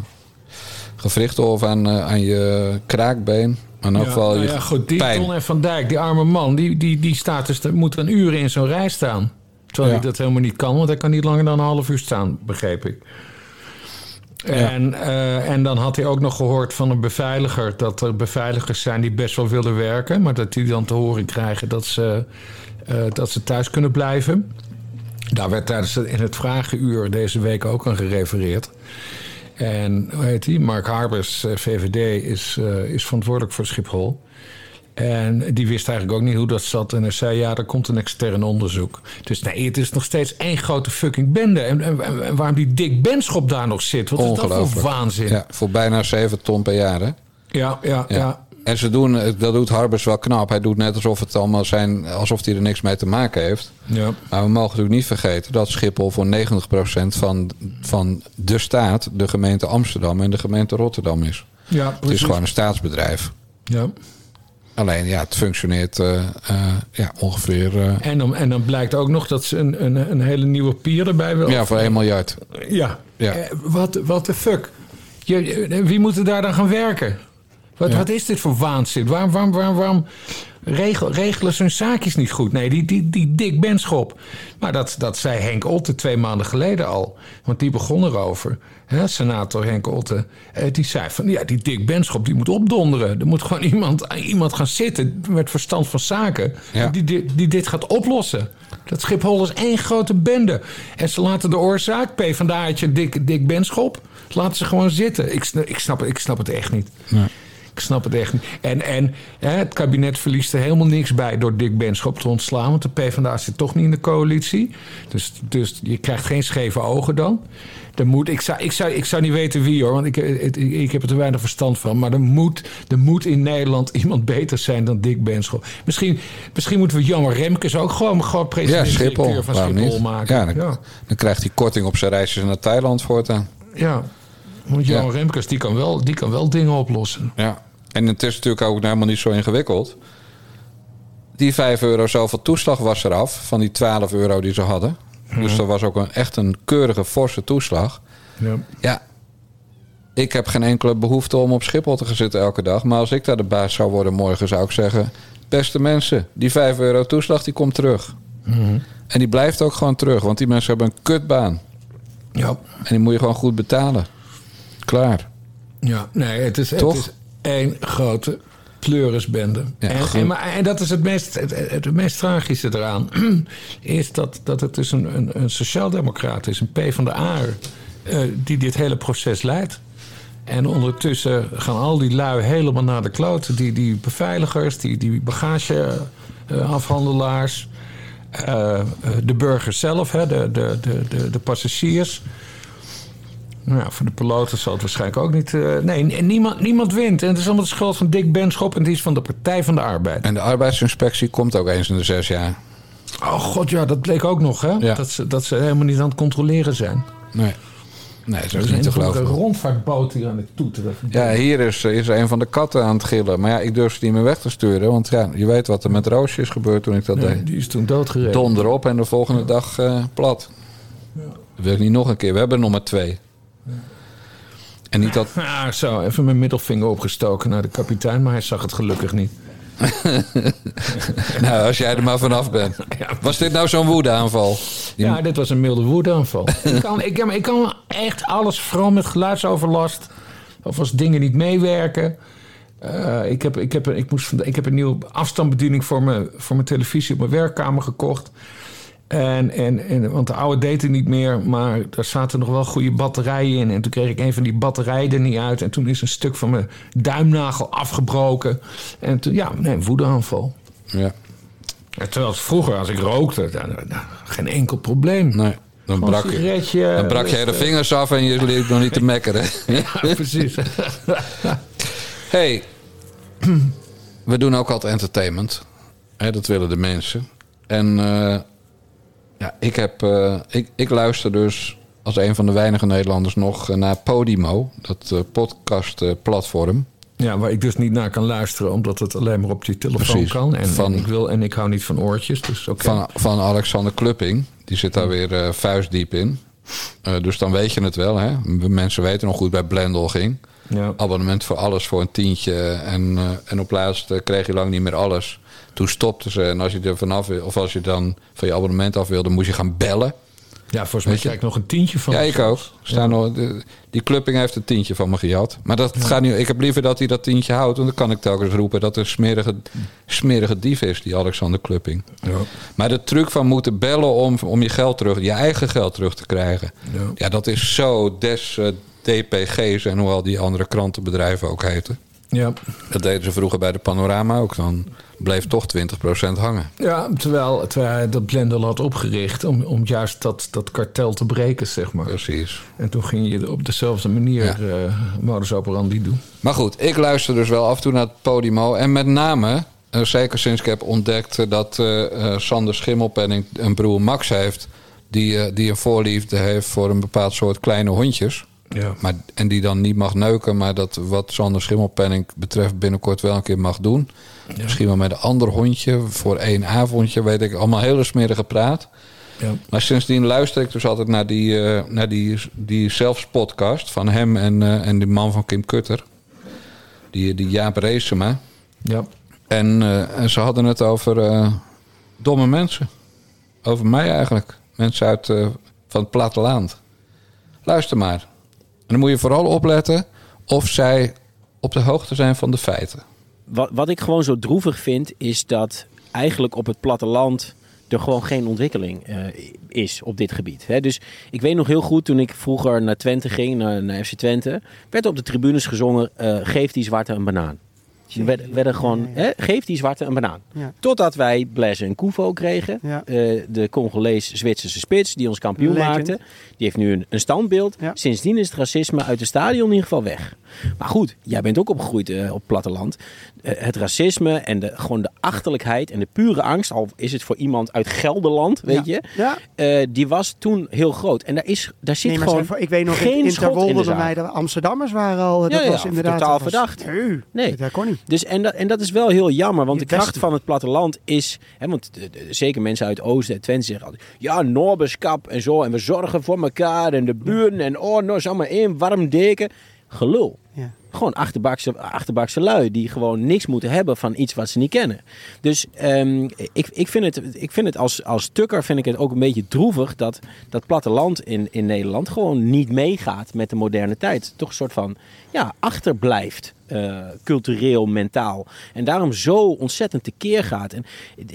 gewricht of aan, aan je kraakbeen. Maar in elk ja, geval nou je ja, goed, die pijn. Ton F. van Dijk, die arme man, die, die, die staat dus, er moet een uur in zo'n rij staan. Terwijl Ja. hij dat helemaal niet kan, want hij kan niet langer dan een half uur staan, begreep ik. En, eh, en dan had hij ook nog gehoord van een beveiliger dat er beveiligers zijn die best wel willen werken, maar dat die dan te horen krijgen dat ze, eh, dat ze thuis kunnen blijven. Daar werd tijdens het, in het vragenuur deze week ook aan gerefereerd. En hoe heet die? Mark Harbers, eh, VVD, is, eh, is verantwoordelijk voor Schiphol. En die wist eigenlijk ook niet hoe dat zat. En hij zei, ja, er komt een extern onderzoek. Dus nee, het is nog steeds één grote fucking bende. En, en, en waarom die Dick Benschop daar nog zit, wat is dat voor waanzin? Ja, voor bijna 7 ton per jaar, hè? ja, ja. Ja. ja. En ze doen, dat doet Harbers wel knap. Hij doet net alsof het allemaal zijn, alsof hij er niks mee te maken heeft. Ja. Maar we mogen natuurlijk niet vergeten dat Schiphol voor 90% van, van de staat, de gemeente Amsterdam en de gemeente Rotterdam is. Ja, Het is gewoon een staatsbedrijf. Ja. Alleen ja, het functioneert eh, eh, ja, ongeveer eh, En, dan, en dan blijkt ook nog dat ze een, een, een hele nieuwe pier erbij wil. ja, voor 1 miljard. Ja. Ja. Eh, Wat what the fuck? Je, eh, wie moet er daar dan gaan werken? Wat, Ja. wat is dit voor waanzin? Waarom, waarom, waarom, waarom regel, regelen ze hun zaakjes niet goed? Nee, die, die, die Dick Benschop. Maar dat, dat zei Henk Otte twee maanden geleden al. Want die begon erover. Hè, senator Henk Otte. Eh, die zei van, ja, die Dick Benschop die moet opdonderen. Er moet gewoon iemand, iemand gaan zitten met verstand van zaken... Ja. Die, die, die dit gaat oplossen. Dat Schiphol is één grote bende. En ze laten de oorzaak, P vandaar je Dick, Dick Benschop... laten ze gewoon zitten. Ik, ik, snap, ik snap het echt niet. Ik snap het echt niet. En, en hè, het kabinet verliest er helemaal niks bij door Dick Benschop te ontslaan. Want de PvdA zit toch niet in de coalitie. Dus, dus je krijgt geen scheve ogen dan. Er moet, ik, zou, ik, zou, ik zou niet weten wie hoor, want ik, ik, ik heb er te weinig verstand van. Maar er moet, er moet in Nederland iemand beter zijn dan Dick Benschop. Misschien, misschien moeten we Jan Remkes ook gewoon, gewoon Ja, Schiphol. van Schiphol niet? maken. Ja, dan, ja. dan krijgt hij korting op zijn reisjes naar Thailand voortaan. ja. Want Jan Ja. Remkes die kan, wel, die kan wel dingen oplossen. Ja. En het is natuurlijk ook helemaal niet zo ingewikkeld. Die 5 euro zoveel toeslag was eraf van die 12 euro die ze hadden. Dus dat was ook een, echt een keurige, forse toeslag. Ja. Ja, ik heb geen enkele behoefte om op Schiphol te gaan zitten elke dag. Maar als ik daar de baas zou worden morgen, zou ik zeggen... beste mensen, die 5 euro toeslag die komt terug. En die blijft ook gewoon terug, want die mensen hebben een kutbaan. ja. En die moet je gewoon goed betalen. Klaar. Ja, nee, het is, het Toch? is één grote pleurisbende. Ja, en, maar, en dat is het meest, het, meest tragische eraan. is dat, dat het dus een, een, een sociaaldemocraat is, een P van de A, uh, die dit hele proces leidt. En ondertussen gaan al die lui helemaal naar de kloten. Die, die beveiligers, die, die bagageafhandelaars, uh, de burgers zelf, hè, de, de, de, de, de passagiers. Nou, ja, voor de piloten zal het waarschijnlijk ook niet. Uh, nee, niemand, niemand wint. En het is allemaal de schuld van Dick Benschop en die is van de Partij van de Arbeid. En de arbeidsinspectie komt ook eens in de zes jaar. Oh god, ja, dat bleek ook nog, hè? Ja. Dat, ze, dat ze helemaal niet aan het controleren zijn. Nee. Nee, dat is Er niet te is een geloven. rondvaartboot hier aan het toeteren. Ja, hier is, is een van de katten aan het gillen. Maar ja, ik durf ze niet meer weg te sturen. Want ja, je weet wat er met Roosje is gebeurd toen ik dat Nee, deed. die is toen doodgereden. Donder op en de volgende dag uh, plat. Dat wil ik niet nog een keer. We hebben er nog maar twee. En niet dat... Ja, zo, even mijn middelvinger opgestoken naar de kapitein, maar hij zag het gelukkig niet. nou, als jij er maar vanaf bent. Was dit nou zo'n woedeaanval? Ja, dit was een milde woedeaanval. ik, kan, ik, ik kan echt alles, vooral met geluidsoverlast. Of als dingen niet meewerken. Eh, ik, heb, ik, heb, ik, moest, ik heb een nieuwe afstandsbediening voor mijn, voor mijn televisie op mijn werkkamer gekocht. En, en, en, want de oude deed het niet meer, maar daar zaten nog wel goede batterijen in. En toen kreeg ik een van die batterijen er niet uit. En toen is een stuk van mijn duimnagel afgebroken. En toen, ja, nee, een woedeaanval. Ja. En terwijl het vroeger, als ik rookte, dan, dan- geen enkel probleem. Nee. Dan Gewoon brak, sigaretje, dan brak jij de vingers af en je leert nog niet te mekkeren. Ja, precies. hey, we doen ook altijd entertainment. Dat willen de mensen. En eh, ja, ik, heb, eh, ik, ik luister dus als een van de weinige Nederlanders nog eh, naar Podimo. Dat eh, podcastplatform. Ja, waar ik dus niet naar kan luisteren, omdat het alleen maar op je telefoon Precies. kan. En, Van- en ik wil, en ik hou niet van oortjes, dus. Van, van Alexander Klupping. Die zit daar weer vuistdiep in. Dus dan weet je het wel. Hè? Mensen weten nog het bij Blendel ging. Ja. Abonnement voor alles voor een tientje. En, en op laatst kreeg je lang niet meer alles. Toen stopten ze. En als je er vanaf wil, of als je dan van je abonnement af wilde, moest je gaan bellen. Ja, volgens mij krijg ik nog een tientje van. Ja, ik ook. Staan nog, de- die Klupping heeft een tientje van me gehad. Maar dat gaat nu, ik heb liever dat hij dat tientje houdt. Want dan kan ik telkens roepen dat er een smerige, smerige dief is, die Alexander Klupping. Ja. Maar de truc van moeten bellen om, om je geld terug, je eigen geld terug te krijgen. Ja. Ja, dat is zo des eh, DPG's en hoe al die andere krantenbedrijven ook heten. Ja. Dat deden ze vroeger bij de Panorama ook. Dan bleef toch 20% hangen. ja, terwijl, terwijl hij dat Blendel had opgericht om, om juist dat, dat kartel te breken, zeg maar. Precies. En toen ging je op dezelfde manier Ja. eh modus operandi doen. Maar goed, ik luister dus wel af en toe naar het Podimo. En met name, eh, zeker sinds ik heb ontdekt dat eh, Sander Schimmelpenning een broer Max heeft. Die, die een voorliefde heeft voor een bepaald soort kleine hondjes. Ja. Maar, en die dan niet mag neuken, maar dat wat Sander Schimmelpenning betreft binnenkort wel een keer mag doen. Misschien wel met een ander hondje voor één avondje, weet ik. Allemaal hele smerige praat. Ja. Maar sindsdien luister ik dus altijd naar die, eh naar die, die zelfs-podcast van hem en, eh, en die man van Kim Kutter. Die, die Jaap Reesema. Ja. En, eh, en ze hadden het over domme mensen. Over mij eigenlijk. Mensen uit, van het platteland. Luister maar. En dan moet je vooral opletten of zij op de hoogte zijn van de feiten. Wat, wat ik gewoon zo droevig vind, is dat eigenlijk op het platteland er gewoon geen ontwikkeling eh, is op dit gebied. Dus ik weet nog heel goed, toen ik vroeger naar Twente ging, naar, naar FC Twente, werd op de tribunes gezongen, eh, geef die zwarte een banaan. Er werden, werden gewoon, hè, geef die zwarte een banaan. Totdat wij Blaise en Koufo kregen. Eh, de Congolees-Zwitserse spits die ons kampioen Legend. maakte. Die heeft nu een, een standbeeld. Sindsdien is het racisme uit het stadion in ieder geval weg. Maar goed, jij bent ook opgegroeid eh, op het platteland. Eh, het racisme en de, gewoon de achterlijkheid en de pure angst, al is het voor iemand uit Gelderland, weet je, die was toen heel groot. En daar, is, daar zit Nee, gewoon zeg, ik weet nog, geen in, in in Terwolde de Amsterdammers waren al, dat Ja, ja, was inderdaad... totaal was- verdacht. Nee, Nee. dat kon niet. Dus en, dat, en dat is wel heel jammer, want de kracht van het platteland is... Hè, want de- de- zeker mensen uit Oosten en Twente zeggen altijd... Ja, Norbeskap en zo, en we zorgen voor elkaar en de buren... en oh, nou is allemaal één warm deken. Gelul. Ja. Gewoon achterbakse, achterbakse lui die gewoon niks moeten hebben van iets wat ze niet kennen. Dus ehm, ik, ik vind het, ik vind het als, als tukker vind ik het ook een beetje droevig dat dat platteland in, in Nederland gewoon niet meegaat met de moderne tijd. Toch een soort van ja, achterblijft. eh, cultureel, mentaal. En daarom zo ontzettend tekeer gaat. En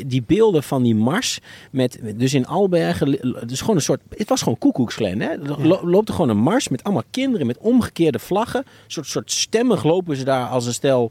die beelden van die mars, met, dus in Albergen, dus gewoon een soort, het was gewoon koekoeksglen. Hè? Er lo- loopt er gewoon een mars met allemaal kinderen met omgekeerde vlaggen. Een soort, soort stemmig lopen ze daar als een stel,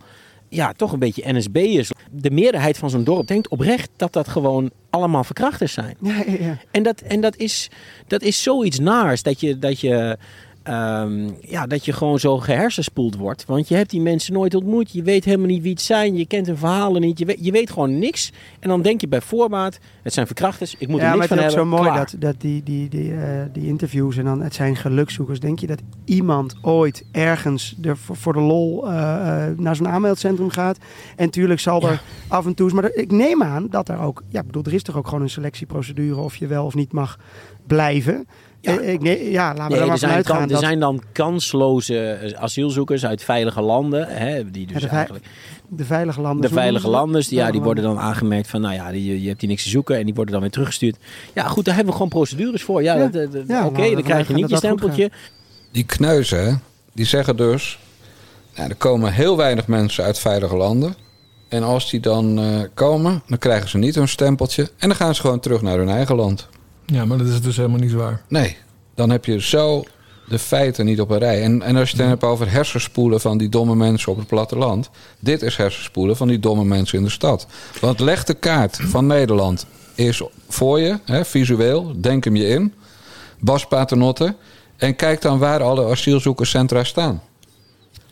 ja, toch een beetje NSB'ers. De meerderheid van zo'n dorp denkt oprecht dat dat gewoon allemaal verkrachters zijn. Ja, ja, ja. En dat, en dat, is, dat is zoiets naars dat je, dat je, ehm, ja, dat je gewoon zo gehersenspoeld wordt. Want je hebt die mensen nooit ontmoet. Je weet helemaal niet wie het zijn. Je kent hun verhalen niet. Je weet, je weet gewoon niks. En dan denk je bij voorbaat, het zijn verkrachters. Ik moet ja, er maar niks het is van ook zo hebben. mooi Klaar. dat, dat die, die, die, eh, die interviews en dan het zijn gelukzoekers. Denk je dat iemand ooit ergens er voor, voor de lol eh, eh, naar zo'n aanmeldcentrum gaat? En tuurlijk zal er af en toe... Maar er- ik neem aan dat er ook... Ja, ik bedoel, er is toch ook gewoon een selectieprocedure of je wel of niet mag blijven. Ja. Eh, ik, nee, ja, laten we Nee, er maar zijn vanuit gaan er dat... zijn dan kansloze eh, asielzoekers uit veilige landen. Hè, die dus Ja, de, vei- eigenlijk de veilige landen. De veilige landers, die, ja, die worden dan aangemerkt van, nou ja, die, je hebt hier niks te zoeken en die worden dan weer teruggestuurd. Ja, goed, daar hebben we gewoon procedures voor. Ja, oké, we dan krijg je niet je stempeltje. Die kneuzen, hè, die zeggen dus Nou, er komen heel weinig mensen uit veilige landen. En als die dan eh, komen, dan krijgen ze niet hun stempeltje. En dan gaan ze gewoon terug naar hun eigen land. Ja, maar dat is dus helemaal niet waar. Nee, dan heb je zo de feiten niet op een rij. En, en als je het dan hebt over hersenspoelen van die domme mensen op het platteland. Dit is hersenspoelen van die domme mensen in de stad. Want leg de kaart van Nederland is voor je, hè, visueel, denk hem je in. Bas Paternotte. En kijk dan waar alle asielzoekerscentra staan.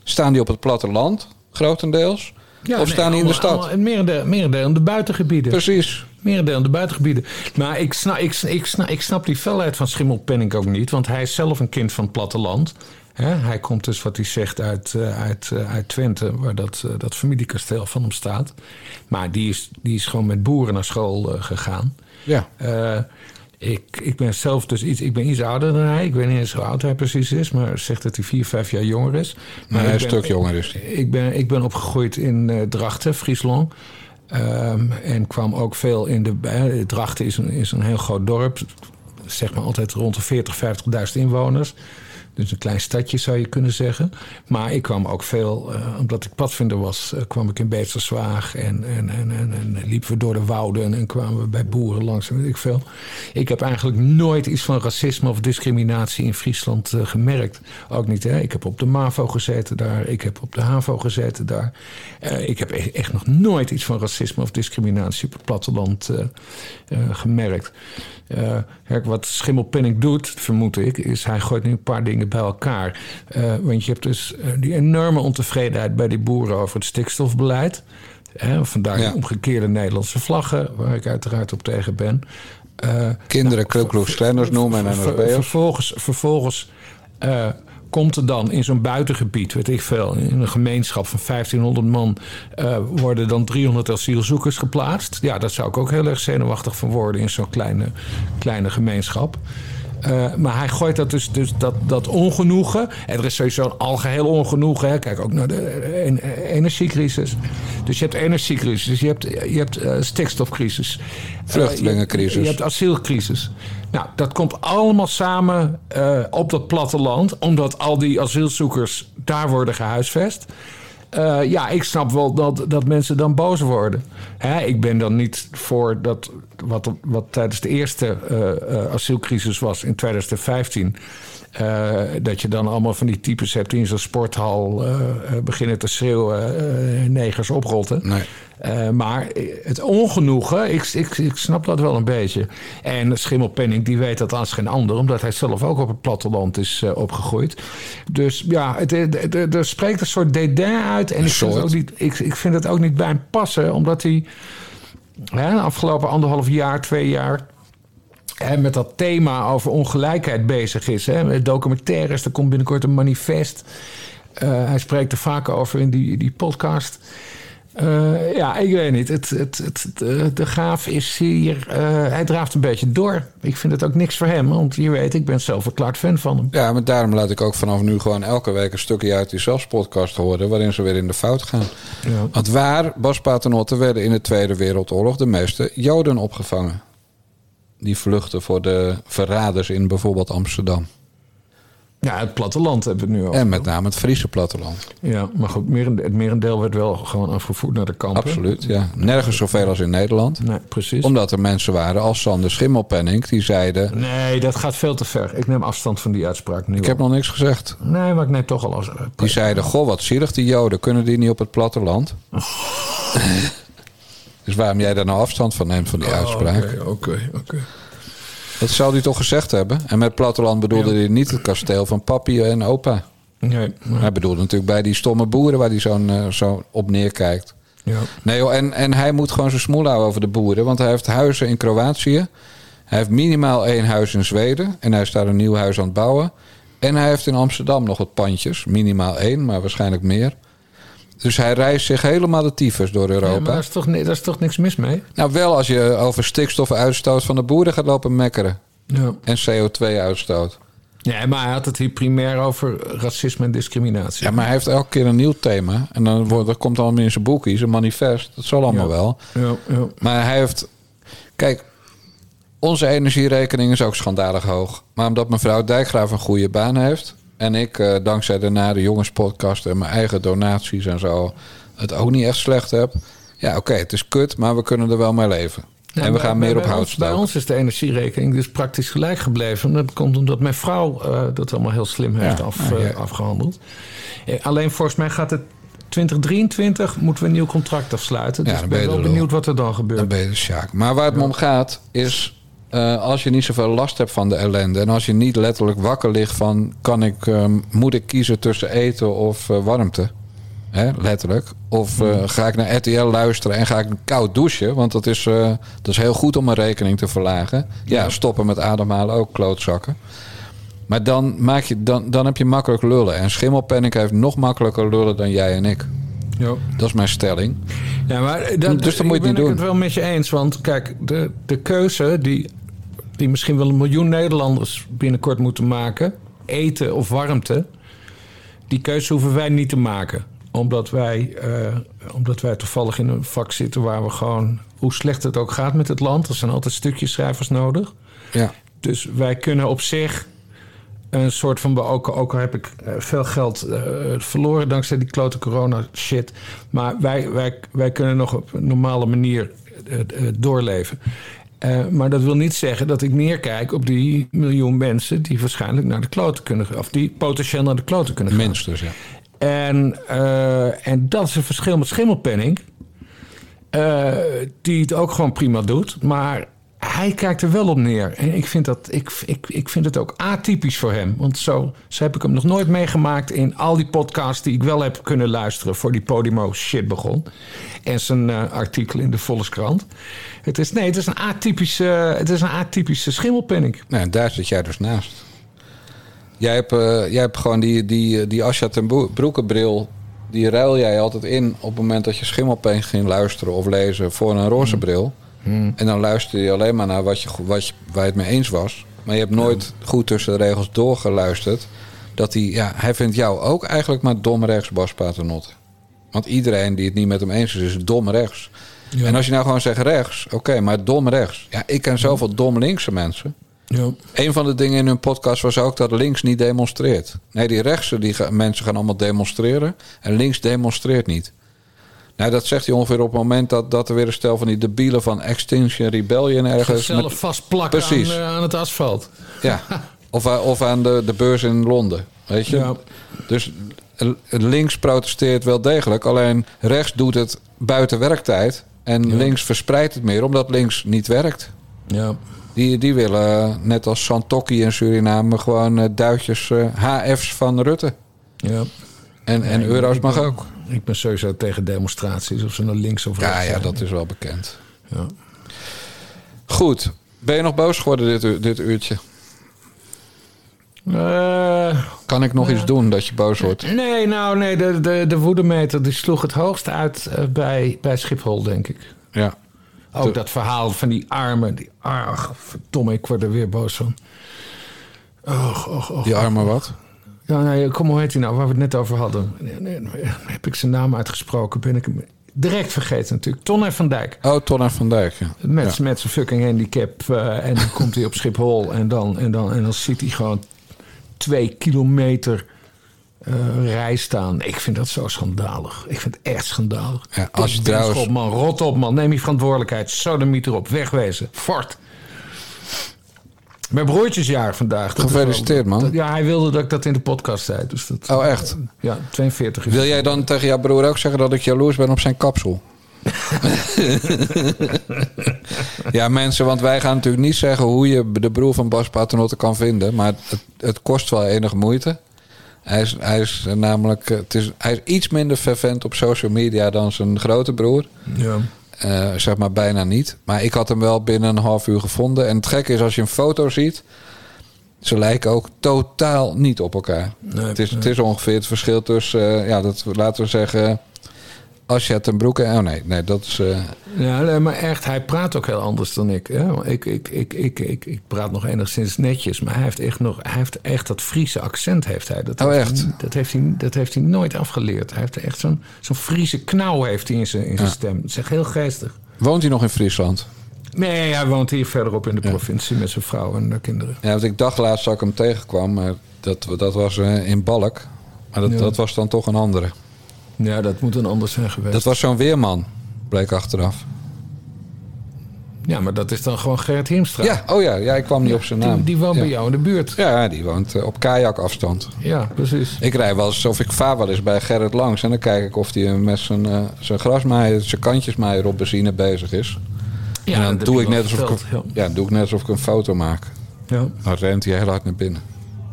Staan die op het platteland, grotendeels? of staan die in de stad? Merendeel, merendeel in de buitengebieden. Precies. Merendeel in de buitengebieden. Maar ik snap, ik, ik, snap, ik snap die felheid van Schimmelpenning ook niet. Want hij is zelf een kind van het platteland. Hij komt dus, wat hij zegt, uit, eh, uit, eh, uit Twente, waar dat, eh, dat familiekasteel van hem staat. Maar die is, die is gewoon met boeren naar school gegaan. Ja. Ik, ik ben zelf dus iets, ik ben iets ouder dan hij. Ik weet niet eens hoe oud hij precies is, maar zegt dat hij vier, vijf jaar jonger is. Maar hij is een stuk jonger is Ik ben, ik ben opgegroeid in uh, Drachten, Friesland. Um, en kwam ook veel in de. Uh, Drachten is een, is een heel groot dorp. Zeg maar altijd rond de 40, 50.000 inwoners. Dus een klein stadje zou je kunnen zeggen. Maar ik kwam ook veel, uh, omdat ik padvinder was, uh, kwam ik in Beesterswaag en, en, en, en, en, liepen we door de wouden en, en kwamen we bij boeren langs en weet ik veel. Ik heb eigenlijk nooit iets van racisme of discriminatie in Friesland uh, gemerkt. Ook niet, hè. Ik heb op de MAVO gezeten daar, ik heb op de HAVO gezeten daar. ik heb e-, echt nog nooit iets van racisme of discriminatie op het platteland gemerkt. wat Schimmelpenning doet, vermoed ik, is hij gooit nu een paar dingen bij elkaar. Uh, want je hebt dus uh, die enorme ontevredenheid bij die boeren over het stikstofbeleid. Hè, vandaar ja. de omgekeerde Nederlandse vlaggen, waar ik uiteraard op tegen ben. Uh, Kinderen nou, Klukloos noemen en NSB'ers. Vervolgens, vervolgens komt er dan in zo'n buitengebied, weet ik veel, in een gemeenschap van 1500 man, uh, worden dan 300 asielzoekers geplaatst. Ja, daar zou ik ook heel erg zenuwachtig van worden in zo'n kleine, kleine gemeenschap. Uh, maar hij gooit dat dus, dus dat, dat ongenoegen. En er is sowieso een algeheel ongenoegen. Hè. Kijk ook naar de energiecrisis. Dus je hebt energiecrisis, je hebt, je hebt uh, stikstofcrisis. Vluchtelingencrisis. Je, je, hebt asielcrisis. Nou, dat komt allemaal samen op dat platteland. Omdat al die asielzoekers daar worden gehuisvest. Uh, ja, ik snap wel dat, dat mensen dan boos worden. Hè, ik ben dan niet voor dat wat, wat tijdens de eerste uh, uh, asielcrisis was in 2015. dat je dan allemaal van die types hebt die in zo'n sporthal beginnen te schreeuwen: negers oprotten. Nee. Uh, maar het ongenoegen, ik, ik, ik snap dat wel een beetje. En Schimmelpenning, die weet dat als geen ander, omdat hij zelf ook op het platteland is uh, opgegroeid. Dus ja, er spreekt een soort dédain uit. En ik vind, ook niet, ik, ik vind het ook niet bij hem passen, omdat hij hè, de afgelopen anderhalf jaar, twee jaar. En met dat thema over ongelijkheid bezig is. Hè, met documentaires, er komt binnenkort een manifest. Uh, hij spreekt er vaak over in die, die podcast. Uh, ja, ik weet niet. Het, het, het, de, de graaf is hier. Uh, hij draaft een beetje door. Ik vind het ook niks voor hem. Want je weet, ik ben zelf verklaard fan van hem. Ja, maar daarom laat ik ook vanaf nu gewoon elke week een stukje uit die zelfspodcast horen. waarin ze weer in de fout gaan. Ja. Want waar, Bas Paternotte, werden in de Tweede Wereldoorlog de meeste Joden opgevangen? Die vluchten voor de verraders in bijvoorbeeld Amsterdam. Ja, het platteland hebben we het nu al. En met name het Friese platteland. Ja, maar goed, het merendeel werd wel gewoon afgevoerd naar de kampen. Absoluut, ja. Nergens zoveel als in Nederland. Nee, precies. Omdat er mensen waren als Sander Schimmelpenning die zeiden... Nee, dat gaat veel te ver. Ik neem afstand van die uitspraak nu Ik heb nog niks gezegd. Nee, maar ik neem toch al als... Die zeiden, goh, wat zielig die joden. Kunnen die niet op het platteland? dus waarom jij daar nou afstand van neemt van die oh, uitspraak? Oké, oké, oké. Dat zou hij toch gezegd hebben? En met platteland bedoelde ja. hij niet het kasteel van papi en opa. Nee, maar... Hij bedoelde natuurlijk bij die stomme boeren waar hij zo, uh, zo op neerkijkt. Ja. Nee joh, en, en hij moet gewoon zijn smoel houden over de boeren. Want hij heeft huizen in Kroatië. Hij heeft minimaal één huis in Zweden. En hij is daar een nieuw huis aan het bouwen. En hij heeft in Amsterdam nog wat pandjes. Minimaal één, maar waarschijnlijk meer. Dus hij reist zich helemaal de tyfus door Europa. Ja, maar daar is, toch, daar is toch niks mis mee? Nou, wel als je over stikstofuitstoot van de boeren gaat lopen mekkeren. Ja. En CO2-uitstoot. Ja, maar hij had het hier primair over racisme en discriminatie. Ja, maar hij heeft elke keer een nieuw thema. En dan wordt, dat komt allemaal in zijn boekje, zijn manifest. Dat zal allemaal ja. wel. Ja, ja. Maar hij heeft... Kijk, onze energierekening is ook schandalig hoog. Maar omdat mevrouw Dijkgraaf een goede baan heeft... en ik, eh, dankzij de Nare Jongens podcast en mijn eigen donaties en zo, het ook niet echt slecht heb. Ja, oké, het is kut, maar we kunnen er wel mee leven. Ja, en we gaan bij- meer op hout ons- Bij ons is de energierekening dus praktisch gelijk gebleven. Dat komt omdat mijn vrouw eh, dat allemaal heel slim heeft Ja, af, ja, eh, ja. afgehandeld. Eh, alleen volgens mij gaat het 2023 moeten we een nieuw contract afsluiten. Ja, Dus dan ik ben ben wel benieuwd wat er dan gebeurt. Dan ben je de Sjaak. Maar waar het me om gaat is... eh, als je niet zoveel last hebt van de ellende... en als je niet letterlijk wakker ligt van... Kan ik, eh, moet ik kiezen tussen eten of eh, warmte? Hè, letterlijk. Of eh, ga ik naar RTL luisteren en ga ik koud douchen? Want dat is, dat is heel goed om een rekening te verlagen. Ja, stoppen met ademhalen ook klootzakken. Maar dan, maak je, dan, dan heb je makkelijk lullen. En Schimmelpenninck heeft nog makkelijker lullen dan jij en ik. Ja. Dat is mijn stelling. Ja, maar dat, Dus dat moet je ben niet ik doen. het wel met je eens. Want kijk, de, de keuze die, die misschien wel een miljoen Nederlanders binnenkort moeten maken... eten of warmte... die keuze hoeven wij niet te maken. Omdat wij, eh, omdat wij toevallig in een vak zitten waar we gewoon... hoe slecht het ook gaat met het land... er zijn altijd stukjeschrijvers nodig. Ja. Dus wij kunnen op zich een soort van... Ook, ook al heb ik eh, veel geld eh, verloren dankzij die klote corona shit. Maar wij, wij, wij kunnen nog op een normale manier eh, eh, doorleven. Eh, maar dat wil niet zeggen dat ik neerkijk op die miljoen mensen... die waarschijnlijk naar de kloten kunnen gaan. Of die potentieel naar de kloten kunnen gaan. Minstens, ja. En, eh, en dat is een verschil met Schimmelpenning. eh, die het ook gewoon prima doet. Maar hij kijkt er wel op neer. En ik vind, dat, ik, ik, ik vind het ook atypisch voor hem. Want zo, zo heb ik hem nog nooit meegemaakt... in al die podcasts die ik wel heb kunnen luisteren... voor die Podimo shit begon. En zijn eh, artikel in de Volkskrant. Het is, nee, het is een atypische, het is een atypische Schimmelpenning. Nou, daar zit jij dus naast. Jij hebt, eh, jij hebt gewoon die, die, die Asja ten Broe- Broekenbril... die ruil jij altijd in op het moment dat je schimmelpeen ging luisteren... of lezen voor een roze bril. En dan luister je alleen maar naar wat je, wat je, waar je het mee eens was. Maar je hebt nooit goed tussen de regels doorgeluisterd... dat hij, ja, hij vindt jou ook eigenlijk maar dom rechts, Bas Paternotte. Want iedereen die het niet met hem eens is, is dom rechts. En als je nou gewoon zegt rechts, oké, maar dom rechts. Ja, ik ken zoveel dom linkse mensen... Ja. Een van de dingen in hun podcast was ook dat links niet demonstreert. Nee, die rechtse die mensen gaan allemaal demonstreren. En links demonstreert niet. Nou, dat zegt hij ongeveer op het moment dat, dat er weer een stel van die debielen van Extinction Rebellion ergens. Zelf vastplakken aan, Precies. eh, aan het asfalt. Ja. Of, a- of aan de, de beurs in Londen. Weet je? Ja. Dus links protesteert wel degelijk. Alleen rechts doet het buiten werktijd. En links verspreidt het meer omdat links niet werkt. Ja. Die, die willen, eh, net als Santokki in Suriname, gewoon eh, duitjes eh, HF's van Rutte. Ja. En, en euro's mag ook. Ik ben sowieso tegen demonstraties, of ze naar links of rechts Ja, ja, zijn. dat is wel bekend. Ja. Goed. Ben je nog boos geworden dit, dit uurtje? Eh, Kan ik nog iets doen dat je boos wordt? nee, nou nee, de, de, de woedemeter die sloeg het hoogst uit eh, bij, bij Schiphol, denk ik. Ja. Ook dat verhaal van die armen. Die, ach, verdomme, ik word er weer boos van. Och, och, och. Die arme wat? Ja, kom, hoe heet hij nou, waar we het net over hadden? Heb ik zijn naam uitgesproken, ben ik hem direct vergeten natuurlijk. Ton van Dijk. Oh, Tonner van Dijk. Ja. Met, Ja. met zijn fucking handicap. eh, en dan komt hij op Schiphol. En dan, en dan, en dan ziet hij gewoon twee kilometer eh rij staan. Ik vind dat zo schandalig. Ik vind het echt schandalig. Ja, als je trouwens- schop, man. Rot op, man. Neem je verantwoordelijkheid. Sodemiet erop. Wegwezen. Fort. Mijn broertjesjaar vandaag. Dat is Gefeliciteerd, wel- man. dat- ja, hij wilde dat ik dat in de podcast zei. Dus dat, Oh, echt? Ja, 42 is Wil jij dan tegen jouw broer ook zeggen dat ik jaloers ben op zijn kapsel? ja, mensen, want wij gaan natuurlijk niet zeggen hoe je de broer van Bas Paternotte kan vinden. Maar het, het kost wel enige moeite. Hij is, hij is namelijk eh, het is, hij is iets minder fervent op social media dan zijn grote broer. Ja. Eh, zeg maar bijna niet. Maar ik had hem wel binnen een half uur gevonden. En het gekke is als je een foto ziet. Ze lijken ook totaal niet op elkaar. Nee, het, is, nee. het is ongeveer het verschil tussen, eh, ja, dat, laten we zeggen, Asja ten Broeke. Oh nee, nee, dat is. eh, Ja, nee, maar echt, hij praat ook heel anders dan ik. Hè? Ik, ik, ik, ik, ik, ik praat nog enigszins netjes, maar hij heeft echt, nog, hij heeft echt dat Friese accent. Heeft hij. Dat Oh, heeft echt? Hij, dat, heeft hij, dat heeft hij nooit afgeleerd. Hij heeft echt zo'n zo'n Friese knauw heeft hij in zijn, in zijn Ja. stem. Dat is echt heel geestig. woont hij nog in Friesland? Nee, hij woont hier verderop in de provincie met zijn vrouw en de kinderen. Ja, want ik dacht laatst dat ik hem tegenkwam, maar dat, dat was eh, in Balk. Maar dat, Ja. dat was dan toch een andere. Ja, dat moet een ander zijn geweest. Dat was zo'n weerman, bleek achteraf. Ja, maar dat is dan gewoon Gerrit Hiemstra. Ja, oh ja, ja ik kwam niet op zijn naam. die woont ja. bij jou in de buurt. Ja, die woont eh, op kajakafstand. Ja, precies. Ik rij wel eens, of ik vaar wel eens bij Gerrit langs. En dan kijk ik of hij met zijn, eh, zijn grasmaaier, zijn kantjesmaaier op benzine bezig is. Ja, en dan doe ik, net alsof ik, ja, doe ik net alsof ik een foto maak. Ja, Dan rent hij heel hard naar binnen.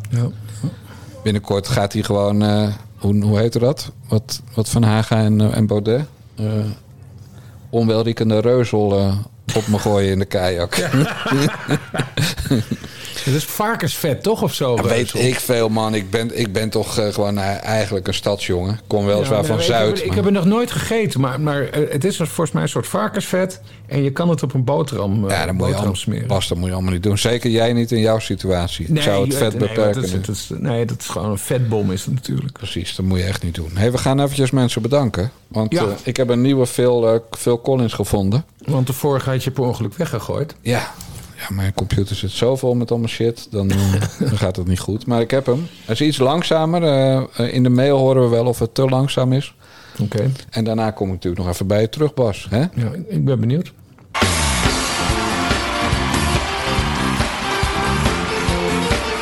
ja. Binnenkort gaat hij gewoon, eh, hoe, hoe heette dat? Wat, wat Van Haga en, eh, en Baudet? Eh onwelriekende reuzel eh, op me gooien in de kajak. Het is varkensvet, toch? Of zo? Ja, weet ik veel, man. Ik ben, ik ben toch eh, gewoon eh, eigenlijk een stadsjongen. Kom weliswaar Ja, van Zuid. Ik heb, ik heb het nog nooit gegeten, maar, maar eh, het is volgens mij een soort varkensvet. En je kan het op een boterham, ja, dat moet je allemaal, smeren. Dat moet je allemaal niet doen. Zeker jij niet in jouw situatie. ik zou het vet nee, beperken. dat is, dat is- nee, dat is gewoon een vetbom is het natuurlijk. Precies, dat moet je echt niet doen. Hey, we gaan eventjes mensen bedanken. Want Ja. ik heb een nieuwe Phil, Phil Collins gevonden. Want de vorige had je per ongeluk weggegooid. Ja. Ja, mijn computer zit zo vol met allemaal shit. Dan, eh, dan gaat het niet goed. Maar ik heb hem. Hij is iets langzamer. eh, eh, in de mail horen we wel of het te langzaam is. Oké, En daarna kom ik natuurlijk nog even bij je terug, Bas. Hè? ja, ik ben benieuwd.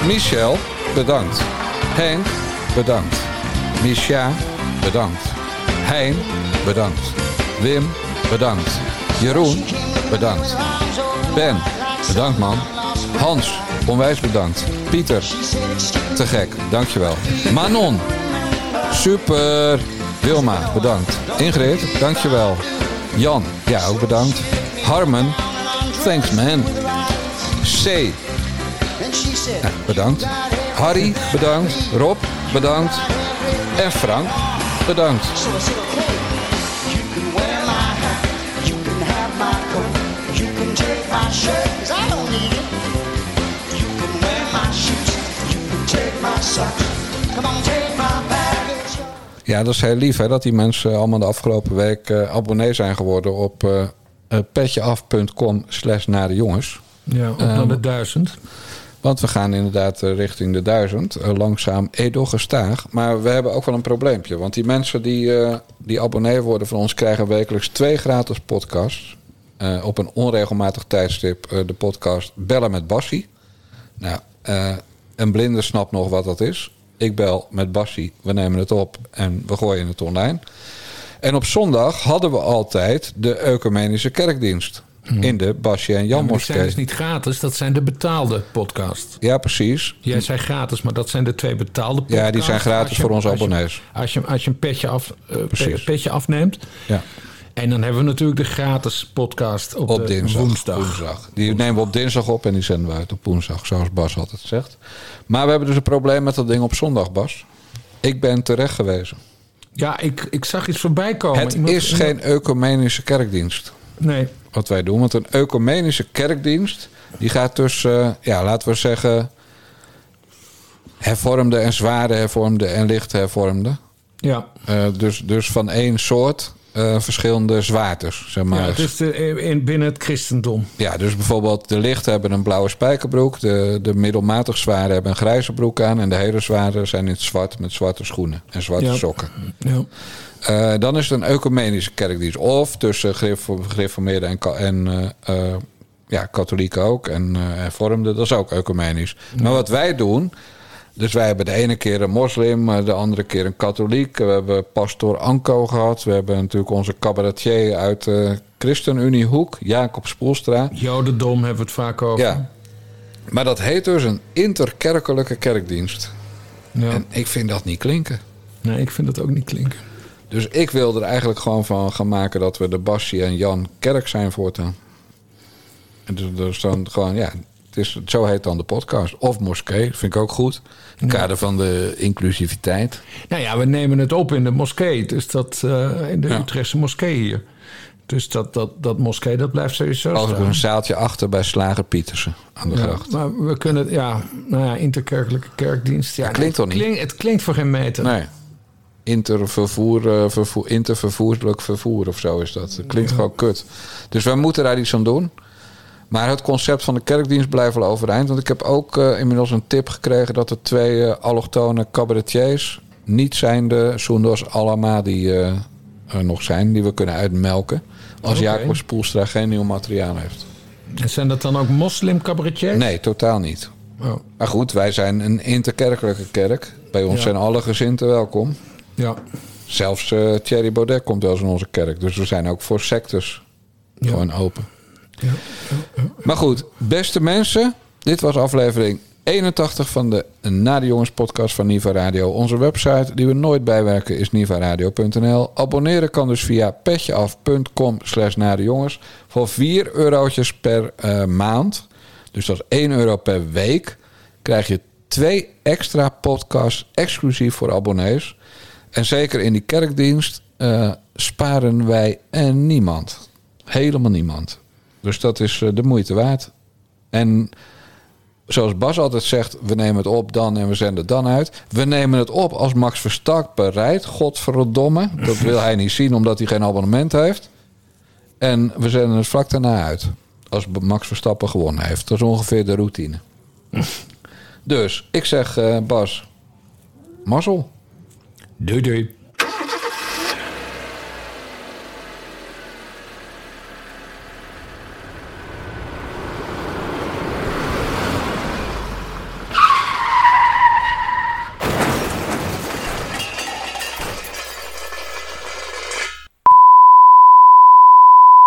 Michel, bedankt. Henk, bedankt. Misha, bedankt. Hein, bedankt. Wim, bedankt. Jeroen, bedankt. Ben, bedankt man. Hans, onwijs bedankt. Pieter, te gek, dankjewel. Manon, super. Wilma, bedankt. Ingrid, dankjewel. Jan, ja ook bedankt. Harmen, thanks man. C, bedankt. Harry, bedankt. Rob, bedankt. En Frank, bedankt. Ja, dat is heel lief hè, dat die mensen allemaal de afgelopen week eh, abonnee zijn geworden op eh eh, petjeaf.com slash naar de jongens. Ja, op Ehm, de duizend. Want we gaan inderdaad richting de duizend. eh, langzaam, edel gestaag. Maar we hebben ook wel een probleempje. Want die mensen die, die abonnee worden van ons... krijgen wekelijks twee gratis podcasts. Op een onregelmatig tijdstip de podcast Bellen met Bassie. Nou, een blinde snapt nog wat dat is. Ik bel met Bassie, we nemen het op en we gooien het online. En op zondag hadden we altijd de Ecumenische Kerkdienst. In de Basje en Ja, Jan maar die zijn dus niet gratis, dat zijn de betaalde podcasts. Ja, precies. Jij zei gratis, maar dat zijn de twee betaalde podcasts. Ja, die zijn gratis je- voor onze als je- abonnees. Als je, als je een petje, af, eh, petje afneemt. Ja. En dan hebben we natuurlijk de gratis podcast op, Op de dinsdag. woensdag. woensdag. Die nemen we op dinsdag op en die zenden we uit op woensdag, zoals Bas altijd zegt. Maar we hebben dus een probleem met dat ding op zondag, Bas. Ik ben terecht gewezen. Ja, ik, ik zag iets voorbij komen. Het Iemand- is geen ecumenische kerkdienst. Nee. Wat wij doen. Want een ecumenische kerkdienst... die gaat tussen, eh, ja, laten we zeggen... hervormde en zware hervormde en licht hervormde. Ja. Eh, dus, dus van één soort eh, verschillende zwaartes, zeg maar. Ja, de, in, binnen het christendom. Ja, dus bijvoorbeeld de lichten hebben een blauwe spijkerbroek. De, de middelmatig zware hebben een grijze broek aan. En de hele zware zijn in het zwart met zwarte schoenen en zwarte Ja. sokken. Ja. Eh, dan is het een ecumenische kerkdienst. Of tussen gerefo- gereformeerden en, en eh, ja, katholieken ook. En hervormden, dat is ook ecumenisch. Maar wat wij doen... Dus wij hebben de ene keer een moslim, eh, de andere keer een katholiek. We hebben pastoor Anko gehad. We hebben natuurlijk onze cabaretier uit de ChristenUnie Hoek, Jacob Spoelstra. Jodendom hebben we het vaak over. Ja. Maar dat heet dus een interkerkelijke kerkdienst. Ja. En ik vind dat niet klinken. Nee, ik vind dat ook niet klinken. Dus ik wil er eigenlijk gewoon van gaan maken dat we de Bassie en Jan kerk zijn voortaan. En dus, dus dan gewoon, ja, het is, zo heet dan de podcast. Of moskee, vind ik ook goed. In het kader van de inclusiviteit. Nou ja, we nemen het op in de moskee. Dus dat, eh, in de Ja. Utrechtse moskee hier. Dus dat, dat, dat moskee, dat blijft sowieso Als staan. een zaaltje achter bij Slager Pietersen aan de Ja, gracht. maar we kunnen, ja, nou ja, interkerkelijke kerkdienst. Ja, Dat klinkt toch niet? Het klinkt voor geen meter. Nee. Intervervoer, eh, vervoer, intervervoerlijk vervoer of zo is dat. Dat klinkt gewoon kut. Dus wij moeten daar iets aan doen. Maar het concept van de kerkdienst blijft wel overeind. Want ik heb ook eh, inmiddels een tip gekregen dat er twee eh, allochtone cabaretiers, niet zijnde Soendos Alama, die eh, er nog zijn, die we kunnen uitmelken. Als Oké. Jacob Spoelstra geen nieuw materiaal heeft. En zijn dat dan ook moslim-cabaretiers? Nee, totaal niet. Oh, Maar goed, wij zijn een interkerkelijke kerk. Bij ons Ja. zijn alle gezinten welkom. ja. Zelfs eh, Thierry Baudet komt wel eens in onze kerk. Dus we zijn ook voor sectes Ja. gewoon open. Maar goed, beste mensen. Dit was aflevering 81 van de Na de Jongens podcast van Niva Radio. Onze website die we nooit bijwerken is nivaradio.nl. Abonneren kan dus via petjeaf.com slash Jongens. Voor 4 eurotjes per eh, maand. Dus dat is 1 euro per week. Krijg je twee extra podcasts exclusief voor abonnees. En zeker in die kerkdienst eh, sparen wij en niemand. Helemaal niemand. Dus dat is eh, de moeite waard. En zoals Bas altijd zegt, we nemen het op dan en we zenden het dan uit. We nemen het op als Max Verstappen rijdt. Godverdomme. Dat wil hij niet zien omdat hij geen abonnement heeft. En we zenden het vlak daarna uit. Als Max Verstappen gewonnen heeft. Dat is ongeveer de routine. Dus ik zeg eh, Bas, mazzel. Doei doei.